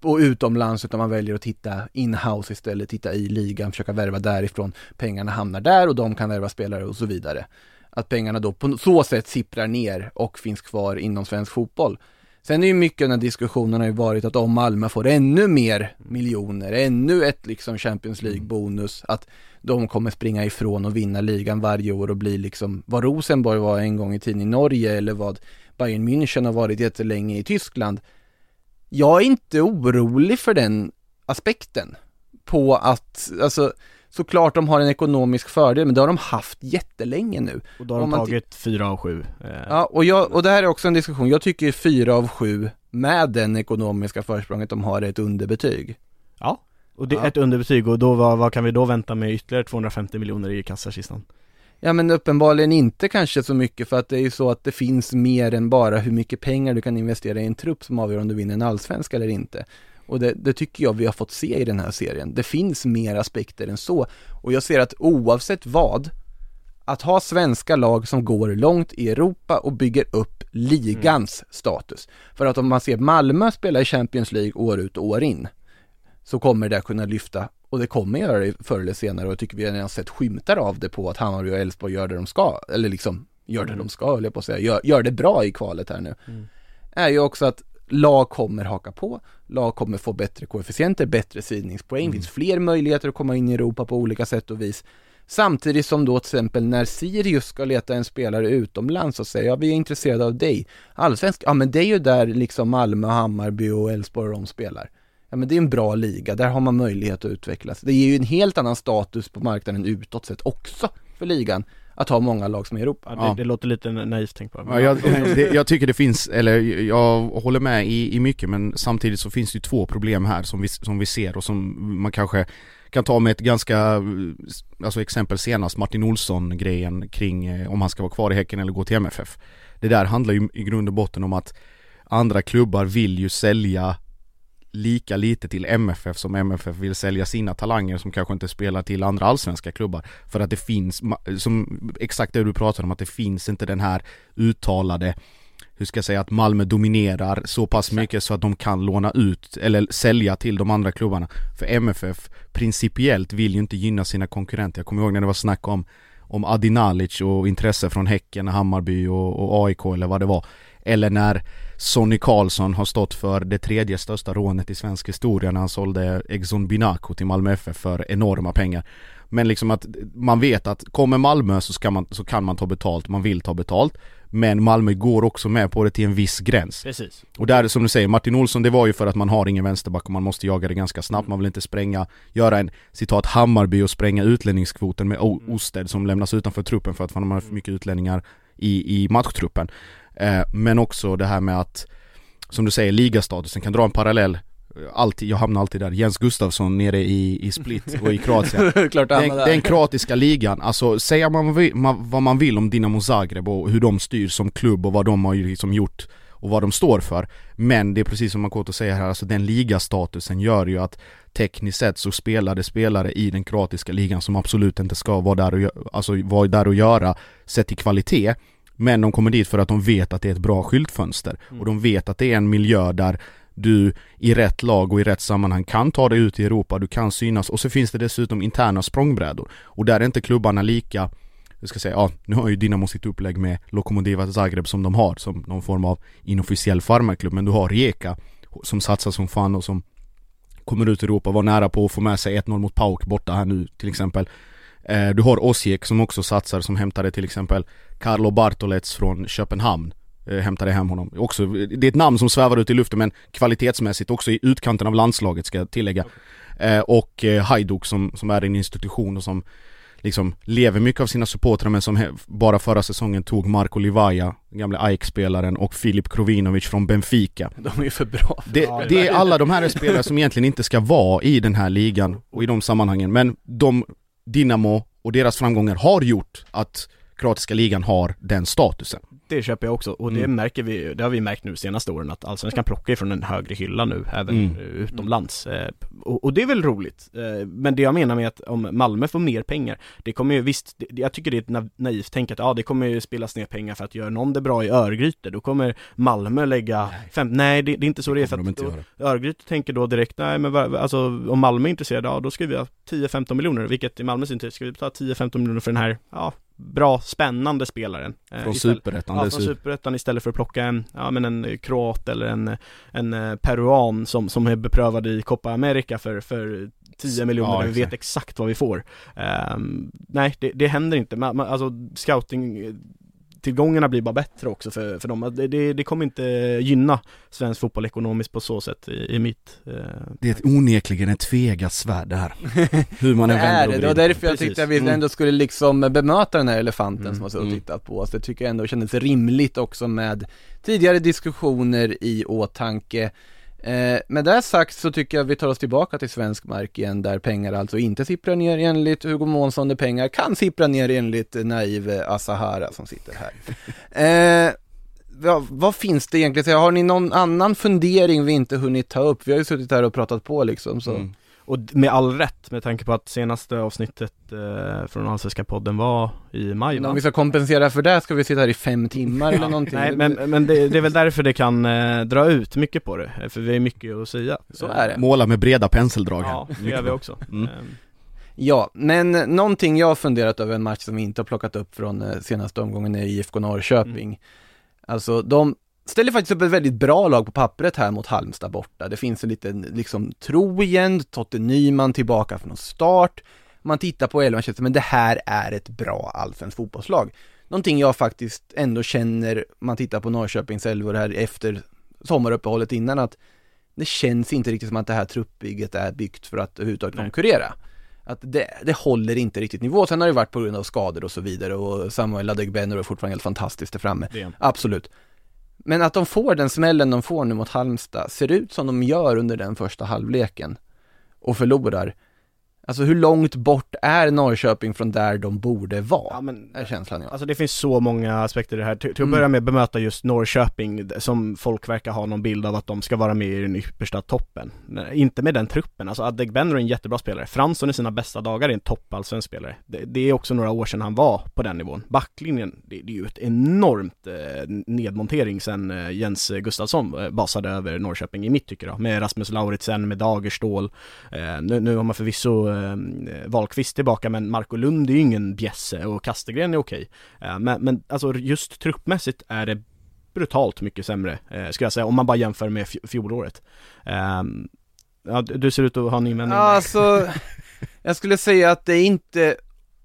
på utomlands utan man väljer att titta in-house istället, titta i ligan, försöka värva därifrån. Pengarna hamnar där och de kan värva spelare och så vidare. Att pengarna då på så sätt sipprar ner och finns kvar inom svensk fotboll. Sen är ju mycket av den här diskussionen har ju varit att om Malmö får ännu mer miljoner, ännu ett liksom Champions League-bonus, att de kommer springa ifrån och vinna ligan varje år och bli liksom vad Rosenborg var en gång i tiden i Norge eller vad Bayern München har varit jättelänge i Tyskland. Jag är inte orolig för den aspekten på att, alltså såklart de har en ekonomisk fördel, men det har de haft jättelänge nu. Och då har de tagit fyra av sju. Eh. Ja, och, jag, och det här är också en diskussion. Jag tycker fyra av sju med den ekonomiska försprånget de har är ett underbetyg. Ja, och det är ja. ett underbetyg och då, vad, vad kan vi då vänta med ytterligare 250 miljoner i kassakistan? Ja men uppenbarligen inte kanske så mycket för att det är ju så att det finns mer än bara hur mycket pengar du kan investera i en trupp som avgör om du vinner en allsvenska eller inte. Och det, det, tycker jag vi har fått se i den här serien. Det finns mer aspekter än så. Och jag ser att oavsett vad, att ha svenska lag som går långt i Europa och bygger upp ligans mm. status. För att om man ser Malmö spela i Champions League år ut och år in, så kommer det kunna lyfta och det kommer göra det förr eller senare och jag tycker vi har redan sett skymtar av det på att Hammarby och Elfsborg gör det de ska, eller liksom gör det mm. de ska, höll jag på att säga, gör, gör det bra i kvalet här nu. Mm. Är ju också att lag kommer haka på, lag kommer få bättre koefficienter, bättre sidningspoäng, mm. finns fler möjligheter att komma in i Europa på olika sätt och vis. Samtidigt som då till exempel när Sirius ska leta en spelare utomlands och säger ja vi är intresserade av dig. Allsvensk, ja men det är ju där liksom Malmö, Hammarby och Elfsborg de spelar. Ja men det är en bra liga, där har man möjlighet att utvecklas. Det ger ju en helt annan status på marknaden utåt sett också för ligan att ha många lag som är i Europa. Ja, det, det, låter lite naivt tänkt på. Ja, jag, det, jag tycker det finns, eller jag håller med i, i mycket men samtidigt så finns det ju två problem här som vi, som vi ser och som man kanske kan ta med ett ganska, alltså exempel senast Martin Olsson grejen kring eh, om han ska vara kvar i Häcken eller gå till MFF. Det där handlar ju i grund och botten om att andra klubbar vill ju sälja lika lite till MFF som MFF vill sälja sina talanger som kanske inte spelar till andra allsvenska klubbar. För att det finns, som exakt det du pratade om, att det finns inte den här uttalade hur ska jag säga, att Malmö dominerar så pass mycket så att de kan låna ut eller sälja till de andra klubbarna. För MFF principiellt vill ju inte gynna sina konkurrenter. Jag kommer ihåg när det var snack om om Adi Nalic och intresse från Häcken, Hammarby och, och AIK eller vad det var. Eller när Sonny Karlsson har stått för det tredje största rånet i svensk historia när han sålde Exxon Binaco till Malmö FF för enorma pengar. Men liksom att man vet att kommer Malmö så, ska man, så kan man ta betalt, man vill ta betalt. Men Malmö går också med på det till en viss gräns. Precis. Och där som du säger, Martin Olsson det var ju för att man har ingen vänsterback och man måste jaga det ganska snabbt. Man vill inte spränga, göra en citat Hammarby och spränga utlänningskvoten med mm. Osted som lämnas utanför truppen för att man har för mycket utlänningar i, i matchtruppen. Eh, men också det här med att, som du säger, ligastatusen kan dra en parallell Alltid, jag hamnar alltid där, Jens Gustafsson nere i, i Split och i Kroatien den, den kroatiska ligan, alltså säga man, vad man vill om Dinamo Zagreb och hur de styr som klubb och vad de har liksom gjort och vad de står för. Men det är precis som Makoto säger här, alltså den ligastatusen gör ju att tekniskt sett så spelar det spelare i den kroatiska ligan som absolut inte ska vara där och, alltså, vara där och göra sett till kvalitet. Men de kommer dit för att de vet att det är ett bra skyltfönster. Och de vet att det är en miljö där du i rätt lag och i rätt sammanhang kan ta dig ut i Europa, du kan synas. Och så finns det dessutom interna språngbrädor. Och där är inte klubbarna lika jag ska säga, ja, nu har ju Dinamo sitt upplägg med Lokomotiva Zagreb som de har som någon form av inofficiell farmarklubb men du har Rijeka som satsar som fan och som kommer ut i Europa, var nära på att få med sig 1-0 mot Pauk borta här nu till exempel Du har Osijek som också satsar som hämtade till exempel Carlo Bartolets från Köpenhamn eh, Hämtade hem honom. Också, det är ett namn som svävar ut i luften men kvalitetsmässigt också i utkanten av landslaget ska jag tillägga. Eh, och eh, Hajduk som, som är en institution och som liksom lever mycket av sina supportrar men som bara förra säsongen tog Marko Livaja, gamle AIK-spelaren och Filip Krovinovic från Benfica. De är ju för bra. Det, det är alla de här spelare som egentligen inte ska vara i den här ligan och i de sammanhangen men de, Dinamo och deras framgångar har gjort att kroatiska ligan har den statusen. Det köper jag också, och det Mm. märker vi, det har vi märkt nu senaste åren att Allsvenskan plockar ifrån en högre hylla nu, även Mm. utomlands. Eh, Och, och det är väl roligt. Eh, Men det jag menar med att om Malmö får mer pengar, det kommer ju visst, jag tycker det är ett naivt tänk att ja, det kommer ju spelas ner pengar för att göra någon det bra i Örgryte, då kommer Malmö lägga fem, nej det, det är inte så det är för att då. Örgryte tänker då direkt, nej men alltså om Malmö är intresserade, ja då ska vi ha 10-15 miljoner, vilket i Malmös intresse ska vi betala 10-15 miljoner för den här, ja, bra, spännande spelaren. Eh, Från istället- Superettan Ja, från. Superettan istället för att plocka en, ja men en kroat eller en, en eh, peruan som, som är beprövad i Copa America för, för 10 miljoner, Ja, vi vet exakt. vad vi får. Ehm, nej, det, det händer inte. Man, man, alltså scouting eh, tillgångarna blir bara bättre också för, för dem. Det, det, det kommer inte gynna svensk fotboll ekonomiskt på så sätt i, i mitt eh, Det är ett onekligen ett tvegat svärd det här. Hur man Det än är vänder det, och det var vrider. därför jag Precis. tyckte att vi Mm. ändå skulle liksom bemöta den här elefanten Mm, som har suttit och mm. tittat på oss. Det tycker jag ändå kändes rimligt också med tidigare diskussioner i åtanke. Eh, med det sagt så tycker jag vi tar oss tillbaka till svensk mark igen där pengar alltså inte sipprar ner enligt Hugo Månsson där pengar kan sippra ner enligt naiv eh, Asahara som sitter här. Eh, vad, vad finns det egentligen? Har ni någon annan fundering vi inte hunnit ta upp? Vi har ju suttit här och pratat på liksom så. Mm. Och med all rätt med tanke på att senaste avsnittet eh, från Allsvenska podden var i maj Men va? Om vi ska kompensera för det ska vi sitta här i fem timmar eller någonting. Nej men, men det, det är väl därför det kan eh, dra ut mycket på det, eh, för vi har mycket att säga Så är det. Måla med breda penseldrag här. Ja, det gör vi också Mm. Ehm, Ja, men någonting jag har funderat över en match som vi inte har plockat upp från eh, senaste omgången är IFK Norrköping. Mm. Alltså de ställer faktiskt upp ett väldigt bra lag på pappret här mot Halmstad borta. Det finns en liten liksom tro igen, Totte Nyman tillbaka från start. Man tittar på elvan och känner men det här är ett bra allsvenskt fotbollslag. Någonting jag faktiskt ändå känner, man tittar på Norrköpings elvor här efter sommaruppehållet innan att det känns inte riktigt som att det här truppbygget är byggt för att överhuvudtaget Nej. konkurrera. Att det, det håller inte riktigt nivå. Sen har det varit på grund av skador och så vidare och Samuel Adegbenro är fortfarande helt fantastiskt där framme. det. Absolut. Men att de får den smällen de får nu mot Halmstad, ser ut som de gör under den första halvleken och förlorar. Alltså hur långt bort är Norrköping från där de borde vara? Ja, men, är känslan jag. Alltså det finns så många aspekter i det här. Till, till att Mm. börja med bemöta just Norrköping, som folk verkar ha någon bild av att de ska vara med i den yppersta toppen. Inte med den truppen, alltså Adegbenro är en jättebra spelare. Fransson i sina bästa dagar är en toppallsvensk spelare. Det, det är också några år sedan han var på den nivån. Backlinjen, det, det är ju ett enormt eh, nedmontering sen eh, Jens Gustafsson eh, basade över Norrköping i mitt tycke då. Med Rasmus Lauritsen, med Dagerstål. Eh, nu, nu har man förvisso eh, Eh, Wahlqvist tillbaka men Marco Lund är ju ingen bjässe och Kastegren är okej. Eh, men, men alltså just truppmässigt är det brutalt mycket sämre, eh, skulle jag säga, om man bara jämför med fjolåret. Eh, ja, du ser ut att ha en invändning Ja, Alltså, jag skulle säga att det är inte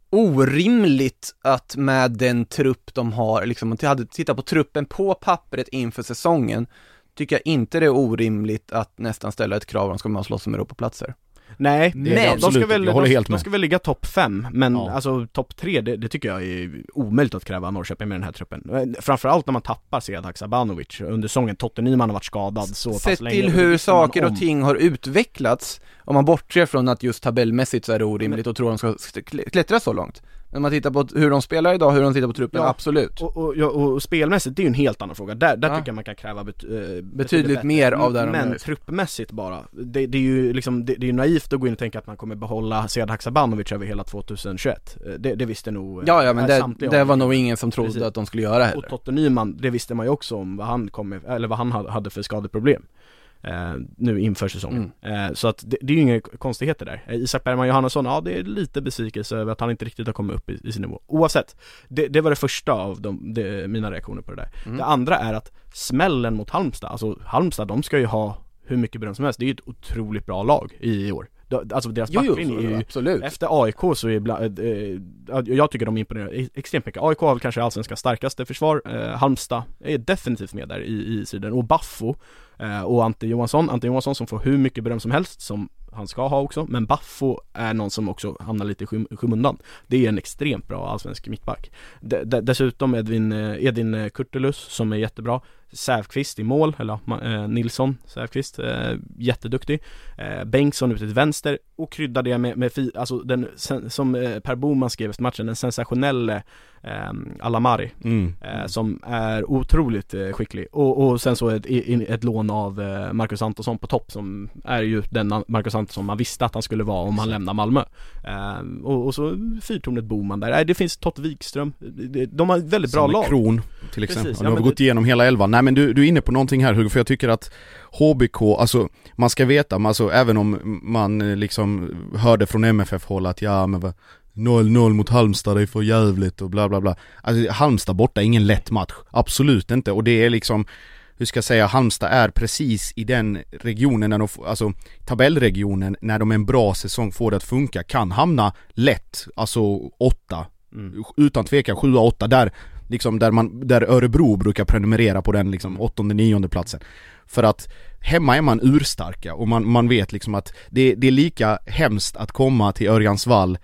orimligt att med den trupp de har, liksom om hade tittat på truppen på pappret inför säsongen, tycker jag inte det är orimligt att nästan ställa ett krav om de ska med och slåss om Europaplatser. Nej, Men- det, de, absolut ska inte. väl, Jag håller de, helt de med. ska väl ligga topp fem, men Ja. alltså topp tre, det, det tycker jag är omöjligt att kräva Norrköping med den här truppen. Framförallt när man tappar Sead Haksabanovic under säsongen, Totte Nyman har varit skadad så pass Sett länge. till och det hur man saker och ting har utvecklats, om man bortser från att just tabellmässigt så är det orimligt att tro att de ska klättra så långt. När man tittar på hur de spelar idag, hur de tittar på truppen, Ja. absolut. Och, och, ja, och spelmässigt, det är ju en helt annan fråga. Där, där Ja. tycker jag man kan kräva bet, eh, Betydligt mer av det de Men gör. truppmässigt bara, det, det är ju liksom, det, det är ju naivt att gå in och tänka att man kommer behålla Sead Haksabanovic över hela 2021. Eh, Det, det visste nog eh, Ja, ja, men det, samtliga det om. var nog ingen som trodde Precis. att de skulle göra Och heller. Totte Nyman, det visste man ju också om vad han kom med, eller vad han hade- för skadeproblem eh, Nu inför säsongen. Mm. Eh, så att det, det är ju inga konstigheter där. Eh, Isak Bergman Johannesson, ja det är lite besvikelse över att han inte riktigt har kommit upp i, i sin nivå. Oavsett, det, det var det första av de, det, mina reaktioner på det där. Mm. Det andra är att smällen mot Halmstad, alltså Halmstad de ska ju ha hur mycket beröm som helst, det är ju ett otroligt bra lag i år. Alltså deras Jo, jo, backlinje är så, ju absolut. efter AIK så är bland, eh, eh, jag tycker de imponerar extremt mycket. AIK har väl kanske allsvenskans starkaste försvar, eh, Halmstad är definitivt med där i, i sidan och Baffo eh, och Ante Johansson, Ante Johansson som får hur mycket beröm som helst som han ska ha också, men Baffo är någon som också hamnar lite i skym, skymundan. Det är en extremt bra allsvensk mittback. D- dessutom Edvin, eh, Edin eh, Kurtulus som är jättebra. Säfqvist i mål, eller ja, eh, Nilsson Säfqvist, eh, jätteduktig. Eh, Bengtsson ute till vänster och kryddar det med, med fi, alltså den, sen, som eh, Per Boman skrev efter matchen, den sensationelle eh, Alamari Mm. eh, som är otroligt eh, skicklig och, och sen så ett, i- ett lån av eh, Marcus Antonsson på topp som är ju den Marcus Antonsson man visste att han skulle vara om han lämnar Malmö eh, och, och så fyrtornet Boman där, Nej, det finns Tott Wikström, de, har väldigt bra Samme lag Kron till exempel. Precis, nu ja, har vi gått igenom hela elvan. Nej men du, du är inne på någonting här Hugo, för jag tycker att HBK, alltså man ska veta, alltså även om man eh, liksom hörde från MFF-håll att ja men 0-0 mot Halmstad, det är för jävligt och bla bla bla. Alltså Halmstad borta är ingen lätt match, absolut inte. Och det är liksom, hur ska jag säga, Halmstad är precis i den regionen, när de, alltså tabellregionen, när de en bra säsong får det att funka, kan hamna lätt, alltså åtta mm. utan tvekan 7-8 där liksom där man, där Örebro brukar prenumerera på den liksom åttonde, nionde platsen För att hemma är man urstarka och man, man vet liksom att det, det är lika hemskt att komma till Örjansvall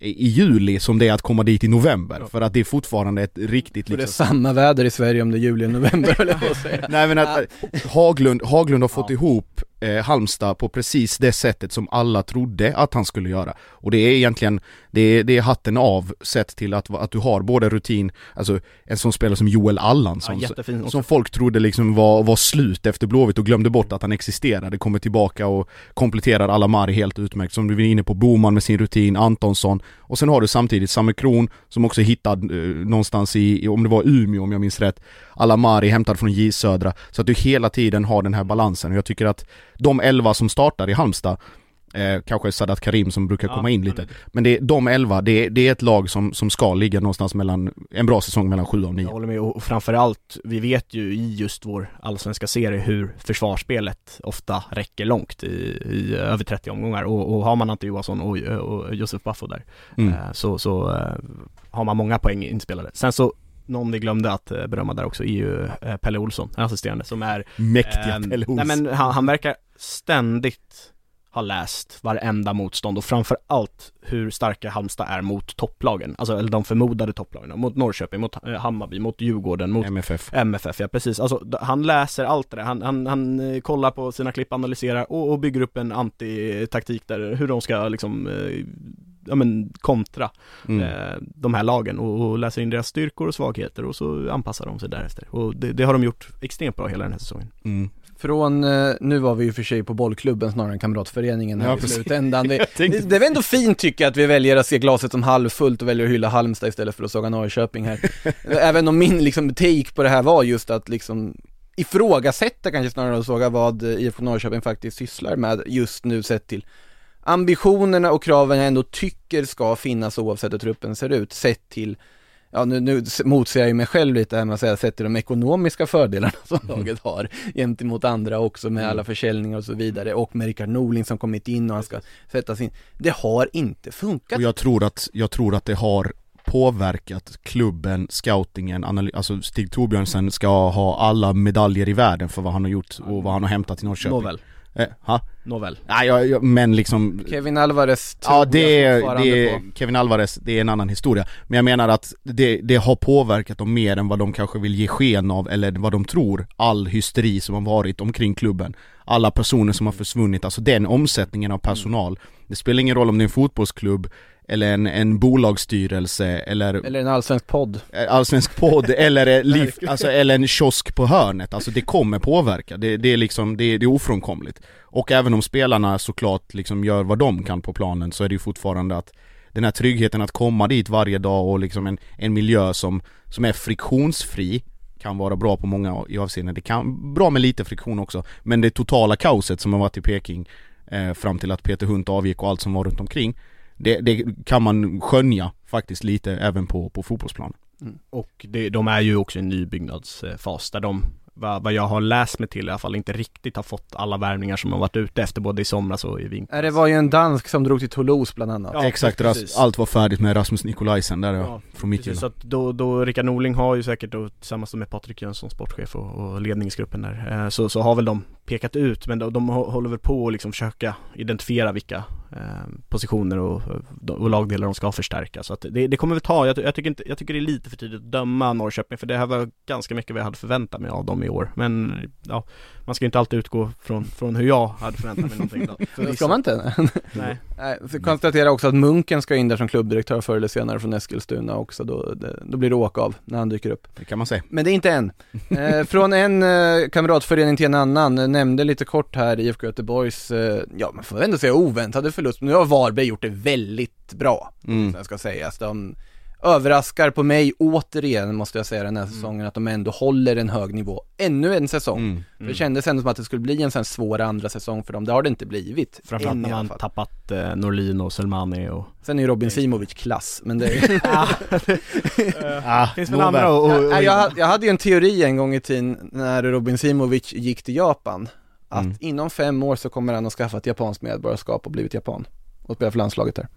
i juli som det är att komma dit i november, för att det är fortfarande ett riktigt För det är liksom samma väder i Sverige om det är juli och november höll jag på att säga. Nej men att Haglund, Haglund har fått ihop eh, Halmstad på precis det sättet som alla trodde att han skulle göra. Och det är egentligen, det är, det är hatten av sett till att, att du har både rutin, alltså en sån spelare som Joel ja, Allansson också. som folk trodde liksom var, var slut efter Blåvitt och glömde bort att han existerade, kommer tillbaka och kompletterar Alamari helt utmärkt. Som du var inne på, Boman med sin rutin, Antonsson och sen har du samtidigt Samme Kron som också hittad eh, någonstans i, om det var Umeå om jag minns rätt, Alamari hämtad från J Södra. Så att du hela tiden har den här balansen och jag tycker att de elva som startar i Halmstad Eh, kanske Sadat Karim som brukar Ja, komma in lite. Men det, de elva, det, det är ett lag som, som ska ligga någonstans mellan, en bra säsong mellan 7 och 9. Jag håller med och och framförallt, vi vet ju i just vår allsvenska serie hur försvarsspelet ofta räcker långt i, i över 30 omgångar och, och har man Ante Johansson och, och Josef Baffo där Mm. eh, så, så eh, har man många poäng inspelade. Sen så någon vi glömde att eh, berömma där också är ju eh, Pelle Olsson, en assisterande som är Mäktiga ehm, Pelle Nej Olsson. men han, han verkar ständigt ha läst varenda motstånd och framförallt hur starka Halmstad är mot topplagen, alltså eller de förmodade topplagen, mot Norrköping, mot eh, Hammarby, mot Djurgården, mot MFF. MFF, ja precis. Alltså han läser allt det där. Han, han, han eh, kollar på sina klipp, analyserar och, och bygger upp en antitaktik där, hur de ska liksom, eh, ja men kontra Mm. eh, de här lagen och, och läser in deras styrkor och svagheter och så anpassar de sig därefter. Och det, det har de gjort extremt bra hela den här säsongen. Mm. Från, eh, nu var vi ju för sig på bollklubben snarare än kamratföreningen här Ja, i slutändan. Vi, tänkte- det, det är väl ändå fint tycker jag att vi väljer att se glaset som halvfullt och väljer att hylla Halmstad istället för att såga Norrköping här. Även om min liksom take på det här var just att liksom ifrågasätta kanske snarare än att såga vad eh, IFK Norrköping faktiskt sysslar med just nu sett till ambitionerna och kraven jag ändå tycker ska finnas oavsett hur truppen ser ut, sett till Ja nu, nu motsäger jag ju mig själv lite här med att säga sett till de ekonomiska fördelarna som laget har gentemot andra också med alla försäljningar och så vidare och med Rickard Norling som kommit in och han ska sättas in. Det har inte funkat. Och jag tror att, jag tror att det har påverkat klubben, scoutingen, analy- alltså Stig Torbjörnsen ska ha alla medaljer i världen för vad han har gjort och vad han har hämtat i Norrköping. Nåväl, Eh, nåväl. Nej, jag, jag, men liksom Kevin Alvarez Ja det är, det är. Kevin Alvarez, det är en annan historia. Men jag menar att det, det har påverkat dem mer än vad de kanske vill ge sken av, eller vad de tror. All hysteri som har varit omkring klubben. Alla personer som har försvunnit, alltså den omsättningen av personal. Det spelar ingen roll om det är en fotbollsklubb, eller en, en bolagsstyrelse, eller Eller en allsvensk podd. Eh, allsvensk podd eller, liv, alltså, eller en kiosk på hörnet, alltså det kommer påverka, det, det är liksom, det, det är ofrånkomligt. Och även om spelarna såklart liksom gör vad de kan på planen så är det ju fortfarande att den här tryggheten att komma dit varje dag och liksom en, en miljö som, som är friktionsfri kan vara bra på många i avseenden. Det kan, bra med lite friktion också, men det totala kaoset som har varit i Peking eh, fram till att Peter Hunt avgick och allt som var runt omkring det, det kan man skönja faktiskt lite även på, på fotbollsplanen. Och det, de är ju också i en nybyggnadsfas där de, vad, vad jag har läst mig till i alla fall, inte riktigt har fått alla värvningar som de varit ute efter både i somras och i vinter. Det var ju en dansk som drog till Toulouse bland annat. Ja, Exakt, precis. Allt var färdigt med Rasmus Nikolaisen där ja, Ja, från mitt Precis, så att då, då Rickard Norling har ju säkert då tillsammans med Patrik Jönsson, sportchef och, och ledningsgruppen där, eh, så, så har väl de pekat ut, men de, de hå- håller väl på att liksom försöka identifiera vilka eh, positioner och, och lagdelar de ska förstärka. Så att det, det kommer vi ta, jag, jag, tycker inte, jag tycker det är lite för tidigt att döma Norrköping, för det här var ganska mycket vad jag hade förväntat mig av dem i år. Men ja, man ska ju inte alltid utgå från, från hur jag hade förväntat mig någonting då. Det ska man inte? Nej. Nej, så konstatera också att Munken ska in där som klubbdirektör förr eller senare från Eskilstuna också, då, det, då blir det åka av när han dyker upp. Det kan man säga. Men det är inte än. Eh, från en eh, kamratförening till en annan, nämnde lite kort här IFK Göteborgs, eh, ja man får ändå säga oväntade förlust, men nu har Varberg gjort det väldigt bra, Mm. ska sägas. De överraskar på mig återigen, måste jag säga den här säsongen, att de ändå håller en hög nivå. Ännu en säsong. Mm. För Det kändes ändå som att det skulle bli en sån svår andra säsong för dem, det har det inte blivit. Framförallt när man tappat eh, Norlin och Selmani och Sen är ju Robin Simovic klass, men det Ah, Finns väl andra och, och, Nej, jag, hade- jag hade ju en teori en gång i tiden när Robin Simovic gick till Japan Att Mm. inom fem år så kommer han att skaffa ett japanskt medborgarskap och blivit japan Och spela för landslaget där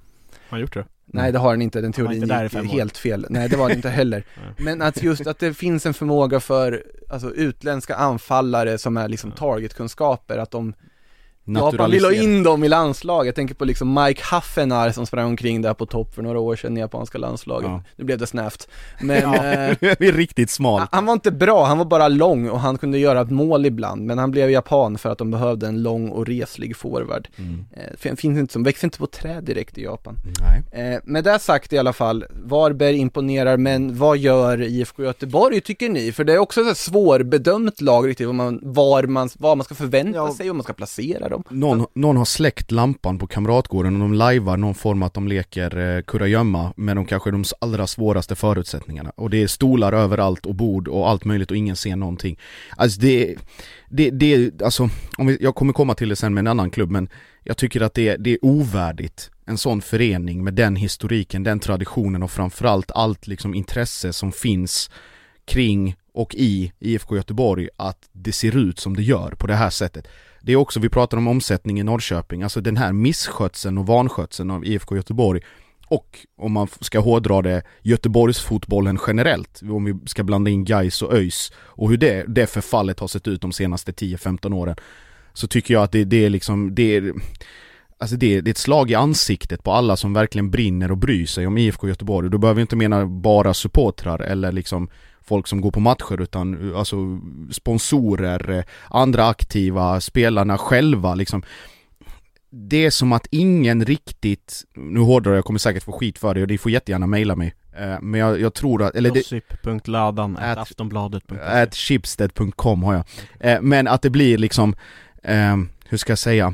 Har gjort det? Nej det har han inte, den teorin inte gick helt fel. Nej det var det inte heller. Men att just att det finns en förmåga för Alltså utländska anfallare som är liksom targetkunskaper Att de Japan vill ha in dem i landslaget, jag tänker på liksom Mike Haffenar som sprang omkring där på topp för några år sedan i japanska landslaget Ja. Nu blev det snävt Men Ja, eh, det är riktigt smalt. han var inte bra, han var bara lång och han kunde göra ett mål ibland, men han blev japan för att de behövde en lång och reslig forward. Mm. Eh, fin- finns inte som, växer inte på träd direkt i Japan. Nej. Eh, med det sagt i alla fall, Varberg imponerar, men vad gör IFK Göteborg tycker ni? För det är också ett svårbedömt lag riktigt, vad man, var man, vad man ska förvänta Ja. sig och man ska placera dem. Någon, någon har släckt lampan på Kamratgården och de lajvar någon form att de leker eh, kurragömma med de kanske de allra svåraste förutsättningarna. Och det är stolar överallt och bord och allt möjligt och ingen ser någonting. Alltså det, det, det alltså, om vi, jag kommer komma till det sen med en annan klubb men jag tycker att det, det är ovärdigt en sån förening med den historiken, den traditionen och framförallt allt liksom intresse som finns kring och i IFK Göteborg att det ser ut som det gör på det här sättet. Det är också, vi pratar om omsättning i Norrköping, alltså den här misskötseln och vanskötseln av IFK Göteborg och om man ska hårdra det, Göteborgsfotbollen generellt, om vi ska blanda in Gais och ÖIS och hur det, det förfallet har sett ut de senaste 10-15 åren så tycker jag att det, det är liksom, det är Alltså det, det är ett slag i ansiktet på alla som verkligen brinner och bryr sig om IFK Göteborg. Då behöver vi inte mena bara supportrar eller liksom folk som går på matcher utan alltså sponsorer, eh, andra aktiva, spelarna själva liksom. Det är som att ingen riktigt, nu hårdrar jag, jag kommer säkert få skit för det och ni får jättegärna mejla mig. Eh, Men jag, jag tror att, eller det, Gossip.ladan, aftonbladet.se at chipstead.com har jag. Eh, men att det blir liksom, hur ska jag säga,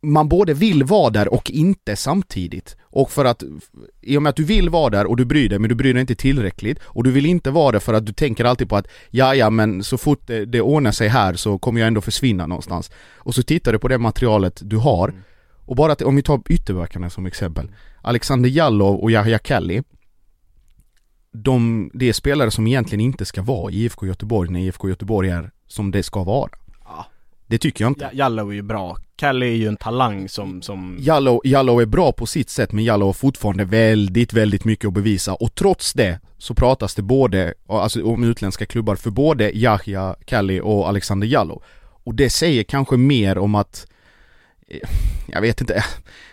man både vill vara där och inte samtidigt. Och för att, i och med att du vill vara där och du bryr dig men du bryr dig inte tillräckligt och du vill inte vara där för att du tänker alltid på att ja ja men så fort det, det ordnar sig här så kommer jag ändå försvinna någonstans. Och så tittar du på det materialet du har och bara att, om vi tar ytterbackarna som exempel Alexander Jallow och Yahya Kelly de, det är spelare som egentligen inte ska vara i IFK Göteborg när IFK Göteborg är som det ska vara. Ja. Det tycker jag inte. Ja, Jallow är ju bra, Kalle är ju en talang som, som Jallow, Jallow är bra på sitt sätt men Jallow har fortfarande väldigt, väldigt mycket att bevisa och trots det så pratas det både, alltså om utländska klubbar för både Yahya Kelly och Alexander Jallow. Och det säger kanske mer om att eh, jag vet inte,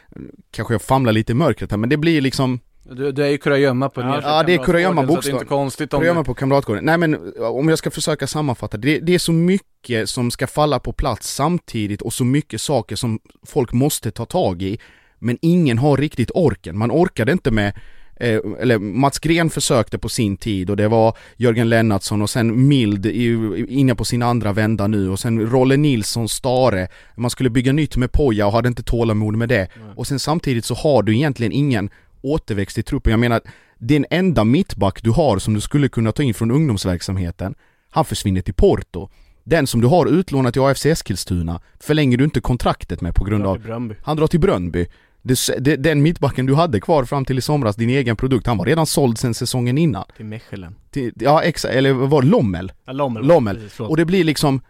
kanske jag famlar lite i mörkret här men det blir liksom du, du är ju kurragömma på ja, ja, det är kurragömma bokstavligen, inte konstigt om kurragömma på Kamratgården. Nej men om jag ska försöka sammanfatta det, det är så mycket som ska falla på plats samtidigt och så mycket saker som folk måste ta tag i. Men ingen har riktigt orken, man orkade inte med eh, eller Mats Gren försökte på sin tid och det var Jörgen Lennartsson och sen Mild inne på sin andra vända nu och sen Rolle Nilsson, Stare, man skulle bygga nytt med Poja och hade inte tålamod med det. Mm. Och sen samtidigt så har du egentligen ingen återväxt i truppen. Jag menar, den enda mittback du har som du skulle kunna ta in från ungdomsverksamheten, han försvinner till Porto. Den som du har utlånat till AFC Eskilstuna förlänger du inte kontraktet med på grund av... Han drar till Brönnby. Det, den mittbacken du hade kvar fram till i somras, din egen produkt, han var redan såld sen säsongen innan. Till Mechelen. Till, ja exakt, eller var det Lommel? Ja, Lommel. Lommel. Precis, och det blir liksom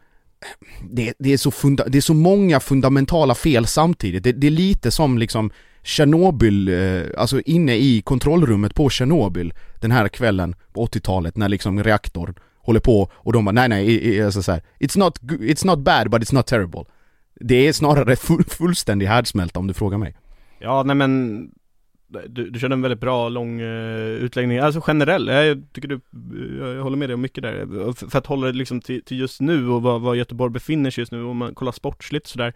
det, det, är så funda, det är så många fundamentala fel samtidigt. Det, det är lite som liksom Tjernobyl, eh, alltså inne i kontrollrummet på Tjernobyl den här kvällen på 80-talet när liksom reaktorn håller på och de bara nej nej, alltså så här, it's, not, it's not bad but it's not terrible. Det är snarare full, fullständig härdsmälta om du frågar mig. Ja nej men du, du körde en väldigt bra lång uh, utläggning, alltså generell, jag tycker du, eh, jag håller med dig om mycket där. För, för att hålla det liksom till, till, just nu och vad, vad Göteborg befinner sig just nu, om man kollar sportsligt sådär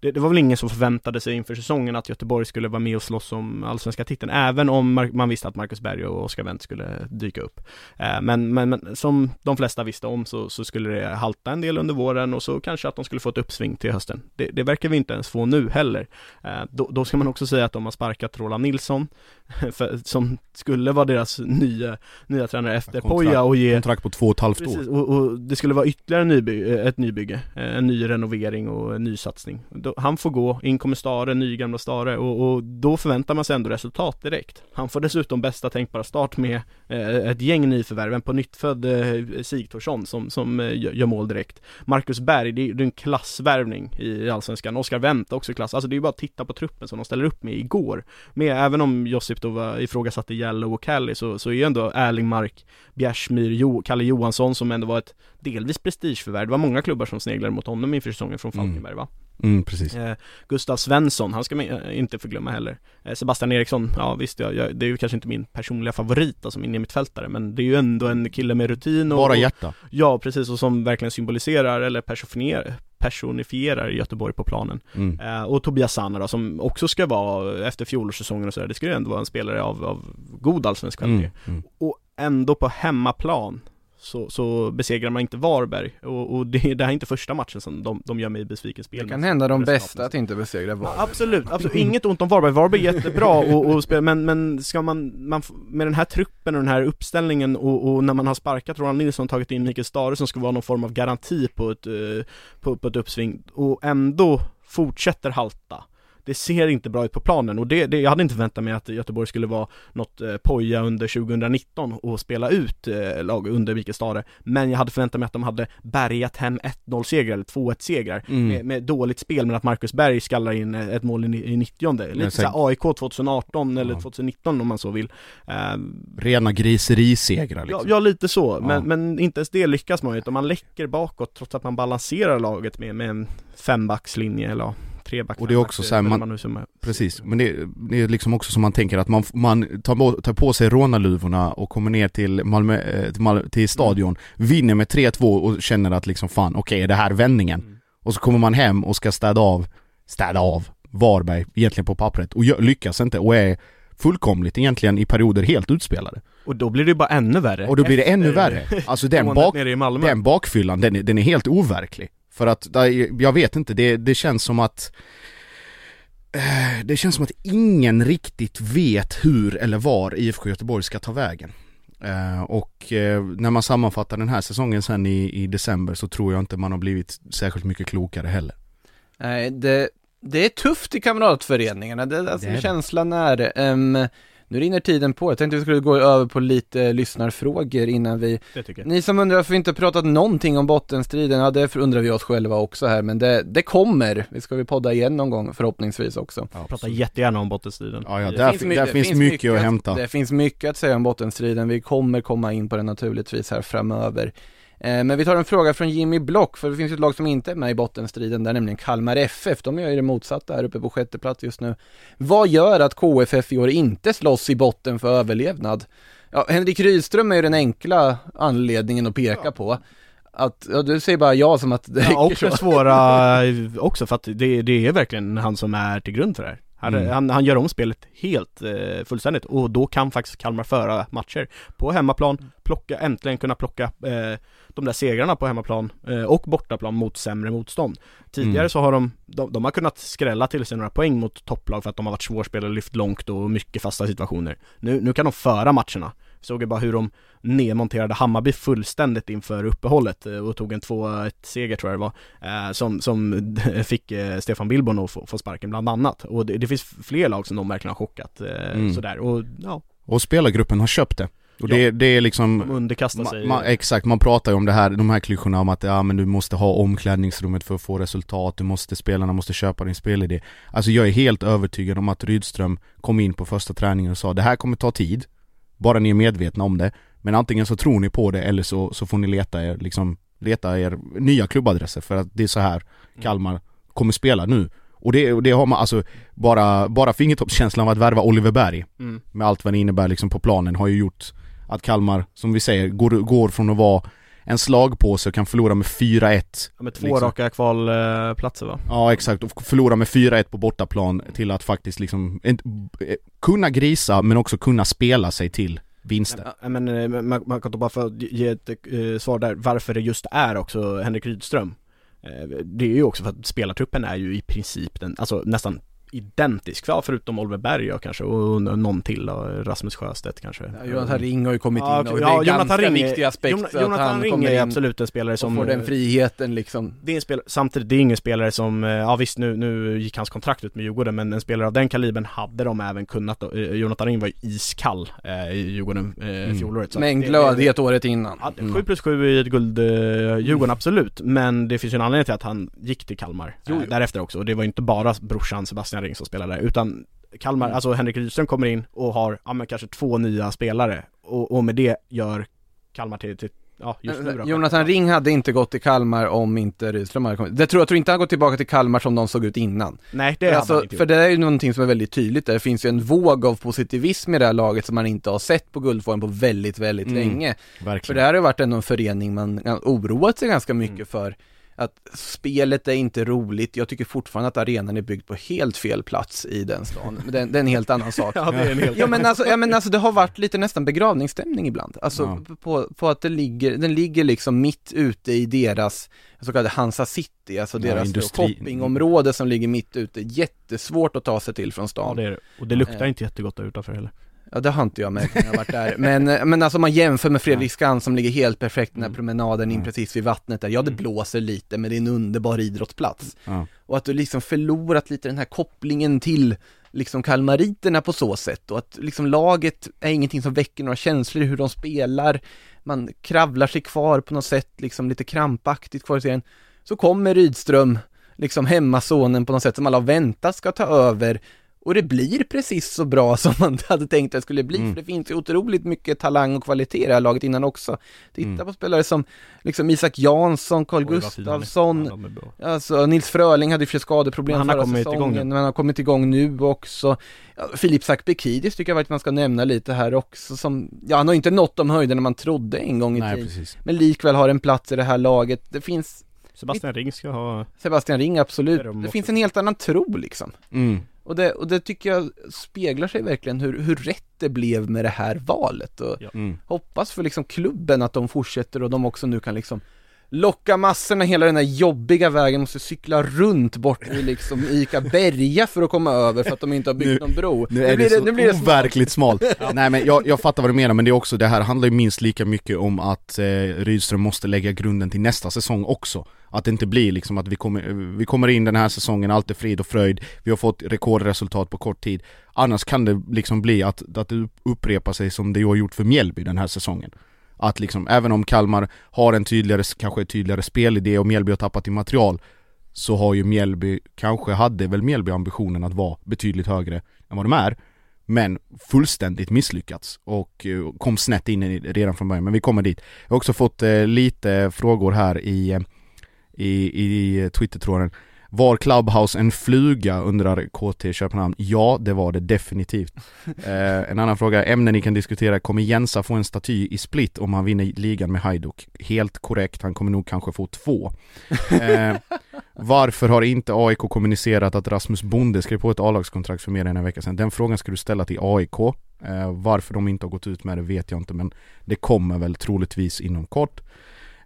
det, det, var väl ingen som förväntade sig inför säsongen att Göteborg skulle vara med och slåss om allsvenska titeln, även om man visste att Marcus Berg och Oskar Wendt skulle dyka upp. Eh, men, men, men, som de flesta visste om så, så, skulle det halta en del under våren och så kanske att de skulle få ett uppsving till hösten. Det, det verkar vi inte ens få nu heller. Eh, då, då, ska man också säga att de har sparkat Roland Nilsson, för, som skulle vara deras nya, nya tränare efter kontrakt, Poja och ge Kontrakt på två och ett halvt år. och, och, det skulle vara ytterligare nybygge, ett nybygge, en ny renovering och en ny satsning. Han får gå, in kommer Stare, ny gamla Stare och, och, då förväntar man sig ändå resultat direkt. Han får dessutom bästa tänkbara start med eh, ett gäng nyförvärv, en på nyttfödd eh, Sigthorsson som, som eh, gör mål direkt. Marcus Berg, det är, det är en klassvärvning i Allsvenskan. Oskar Wendt också klass. Alltså det är bara att titta på truppen som de ställer upp med igår. Med, även om Josip då var ifrågasatte Jallow och Kelly så, så är ju ändå Erlingmark, Bjärsmyr, jo, Kalle Johansson som ändå var ett delvis prestigeförvärv. Det var många klubbar som sneglade mot honom inför säsongen från mm. Falkenberg va? Mm, precis. Eh, Gustav Svensson, han ska man eh, inte förglömma heller. Eh, Sebastian Eriksson, ja visst, jag, jag, det är ju kanske inte min personliga favorit alltså min mittfältare men det är ju ändå en kille med rutin och Bara hjärta. Ja, precis, och som verkligen symboliserar eller personifierar personifierar Göteborg på planen. Mm. Eh, och Tobias Sanna då, som också ska vara, efter fjolårssäsongen och sådär, det ska ju ändå vara en spelare av, av god allsvensk kvalitet. Mm. Mm. Och ändå på hemmaplan så, så besegrar man inte Varberg. Och, och det, det här är inte första matchen som de, de gör mig besviken spel Det kan hända de bästa att inte besegra Varberg. Ja, Absolut, absolut, inget ont om Varberg, Varberg är jättebra och, och spela, men, men ska man, man, med den här truppen och den här uppställningen och, och när man har sparkat Roland Nilsson och tagit in Mikael Stare som ska vara någon form av garanti på ett, eh, på, på ett uppsving och ändå fortsätter halta det ser inte bra ut på planen och det, det jag hade inte väntat mig att Göteborg skulle vara något eh, poja under 2019 och spela ut eh, lag under Mikael Stare Men jag hade förväntat mig att de hade bärgat hem 1-0 segrar eller 2-1 segrar mm. med, med, dåligt spel men att Marcus Berg skallar in eh, ett mål i, i 90 Lite såhär AIK 2018 eller ja. 2019 om man så vill eh, Rena griserisegrar liksom. ja, ja, lite så, ja. Men, men inte ens det lyckas man ju utan man läcker bakåt trots att man balanserar laget med, med en fembackslinje eller tre backar. Och det är också så här, man, man precis, men det, det, är liksom också som man tänker att man, man tar, tar på sig rånarluvorna och kommer ner till Malmö, eh, till, Malmö, till stadion, mm. vinner med 3-2 och känner att liksom fan, okej okay, är det här vändningen? Mm. Och så kommer man hem och ska städa av, städa av Varberg egentligen på pappret och lyckas inte och är fullkomligt egentligen i perioder helt utspelade. Och då blir det bara ännu värre. Och då blir det ännu värre. Alltså den, bak, den bakfyllan, den, den är helt overklig. För att, jag vet inte, det, det känns som att eh, det känns som att ingen riktigt vet hur eller var IFK Göteborg ska ta vägen. Eh, och eh, när man sammanfattar den här säsongen sen i, i december så tror jag inte man har blivit särskilt mycket klokare heller. Nej, det, det är tufft i kamratföreningarna, det, alltså det är känslan är um, nu rinner tiden på, jag tänkte vi skulle gå över på lite lyssnarfrågor innan vi Ni som undrar varför vi inte pratat någonting om bottenstriden, ja det undrar vi oss själva också här men det, det kommer, vi ska vi podda igen någon gång förhoppningsvis också. Ja, Prata jättegärna om bottenstriden. Ja, ja där, finns, där finns, finns mycket, att hämta. Det finns mycket att säga om bottenstriden, vi kommer komma in på det naturligtvis här framöver. Eh, men vi tar en fråga från Jimmy Block, för det finns ett lag som inte är med i bottenstriden där, nämligen Kalmar FF. De gör ju det motsatta här uppe på sjätte plats just nu. Vad gör att KFF i år inte slåss i botten för överlevnad? Ja, Henrik Rydström är ju den enkla anledningen att peka ja. på. Att, ja, du säger bara ja som att det ja, och det svåra också för att det, det är verkligen han som är till grund för det här. Han, mm. han, han, gör om spelet helt eh, fullständigt och då kan faktiskt Kalmar föra matcher på hemmaplan, plocka, äntligen kunna plocka eh, de där segrarna på hemmaplan eh, och bortaplan mot sämre motstånd. Tidigare mm. så har de, de, de, har kunnat skrälla till sig några poäng mot topplag för att de har varit svårspelade, lyft långt och mycket fasta situationer. Nu, nu kan de föra matcherna. Såg ju bara hur de nedmonterade Hammarby fullständigt inför uppehållet eh, och tog en 2-1 seger tror jag det var, eh, som, som fick eh, Stefan Billborn att få, få sparken bland annat. Och det, det, finns fler lag som de verkligen har chockat mm. sådär och ja. Och spelargruppen har köpt det. Och det, ja. det är liksom De underkastar sig ma, Exakt, man pratar ju om det här, de här klyschorna om att ja men du måste ha omklädningsrummet för att få resultat, du måste, spelarna måste köpa din spelidé Alltså jag är helt övertygad om att Rydström kom in på första träningen och sa det här kommer ta tid Bara ni är medvetna om det Men antingen så tror ni på det eller så, så får ni leta er liksom Leta er nya klubbadresser för att det är så här mm. Kalmar kommer spela nu och det, det har man alltså, bara, bara fingertoppskänslan av att värva Oliver Berg mm. Med allt vad det innebär liksom på planen har ju gjort att Kalmar, som vi säger, går, går från att vara en slagpåse och kan förlora med 4-1 ja, Med två liksom. raka kvalplatser va? Ja exakt, och förlora med 4-1 på bortaplan till att faktiskt liksom eh, kunna grisa men också kunna spela sig till vinster. Ja, men, eh, man, man kan då bara få ge ett uh, svar där varför det just är också Henrik Rydström. Uh, det är ju också för att spelartruppen är ju i princip den, alltså nästan identisk, ja, förutom Oliver Berg och kanske och någon till då, Rasmus Sjöstedt kanske ja, Jonathan Ring har ju kommit ja, in och ja, det är Jonathan ganska Ring, viktig aspekt Jonathan, Jonathan Ring är absolut en spelare som får den friheten liksom Det är en spelare, samtidigt det är ingen spelare som, eh, ja visst nu, nu gick hans kontrakt ut med Djurgården men en spelare av den kalibern hade de även kunnat då. Eh, Jonathan Ring var ju iskall eh, i Djurgården eh, mm. fjolåret så Men glödhet året innan ja, 7 plus 7 i ett guld eh, Djurgården mm. absolut Men det finns ju en anledning till att han gick till Kalmar jo. därefter också och det var ju inte bara brorsan Sebastian Ring som spelade där utan Kalmar, mm. alltså Henrik Rydström kommer in och har, ja men kanske två nya spelare och, och med det gör Kalmar till, till ja, just nu då. Jonathan Ring hade inte gått till Kalmar om inte Rydström hade kommit. Det tror jag tror inte han gått tillbaka till Kalmar som de såg ut innan. Nej, det alltså, hade inte För det är ju någonting som är väldigt tydligt där. Det finns ju en våg av positivism i det här laget som man inte har sett på guldformen på väldigt, väldigt mm, länge. Verkligen. För det här har ju varit ändå en förening man oroat sig ganska mycket mm. för att spelet är inte roligt, jag tycker fortfarande att arenan är byggd på helt fel plats i den stan, men det, det är en helt annan sak. ja, det är en helt ja, men alltså, ja men alltså det har varit lite nästan begravningsstämning ibland, alltså ja. på, på att det ligger, den ligger liksom mitt ute i deras så kallade Hansa City, alltså ja, deras industri. shoppingområde som ligger mitt ute, jättesvårt att ta sig till från stan. Ja, det är, och det luktar inte jättegott där utanför heller. Ja det har inte jag märkt när jag varit där, men, men alltså man jämför med Fredriksskans som ligger helt perfekt den här mm. promenaden in mm. precis vid vattnet där, ja det mm. blåser lite men det är en underbar idrottsplats. Ja. Och att du liksom förlorat lite den här kopplingen till liksom kalmariterna på så sätt och att liksom laget är ingenting som väcker några känslor i hur de spelar, man kravlar sig kvar på något sätt liksom lite krampaktigt kvar i serien. Så kommer Rydström, liksom hemmasonen på något sätt som alla har väntat ska ta över och det blir precis så bra som man hade tänkt att det skulle bli, mm. för det finns ju otroligt mycket talang och kvalitet i det här laget innan också. Titta mm. på spelare som liksom Isak Jansson, Carl Gustafsson, alltså Nils Fröling hade ju för skadeproblem men förra säsongen, men han har kommit igång nu också. Ja, Filip Sakbekidis tycker jag att man ska nämna lite här också som, ja han har inte nått de höjderna man trodde en gång i tiden, men likväl har en plats i det här laget. Det finns Sebastian Ring ska ha Sebastian Ring, absolut. Det, det finns en helt annan tro liksom. Mm. Och det, och det tycker jag speglar sig verkligen hur, hur rätt det blev med det här valet och ja. mm. hoppas för liksom klubben att de fortsätter och de också nu kan liksom locka massorna hela den här jobbiga vägen, måste cykla runt bort i liksom Ica Berga för att komma över för att de inte har byggt nu, någon bro. Nu, är nu det, så nu blir det overkligt smalt. ja. Nej men jag, jag fattar vad du menar, men det är också, det här handlar ju minst lika mycket om att eh, Rydström måste lägga grunden till nästa säsong också. Att det inte blir liksom att vi kommer, vi kommer in den här säsongen, allt är frid och fröjd, vi har fått rekordresultat på kort tid. Annars kan det liksom bli att, att det upprepar sig som det har gjort för Mjällby den här säsongen. Att liksom, även om Kalmar har en tydligare, kanske tydligare spelidé och Mjällby har tappat i material Så har ju Mjällby, kanske hade väl Mjällby ambitionen att vara betydligt högre än vad de är men fullständigt misslyckats och eh, kom snett in i, redan från början, men vi kommer dit. Jag har också fått eh, lite frågor här i, eh, i, i Twitter-tråden. Var Clubhouse en fluga undrar KT Köpenhamn? Ja, det var det definitivt. Eh, en annan fråga, ämnen ni kan diskutera, kommer Jensa få en staty i split om han vinner ligan med Hajduk? Helt korrekt, han kommer nog kanske få två. Eh, varför har inte AIK kommunicerat att Rasmus Bonde skrev på ett A-lagskontrakt för mer än en vecka sedan? Den frågan ska du ställa till AIK. Eh, varför de inte har gått ut med det vet jag inte, men det kommer väl troligtvis inom kort.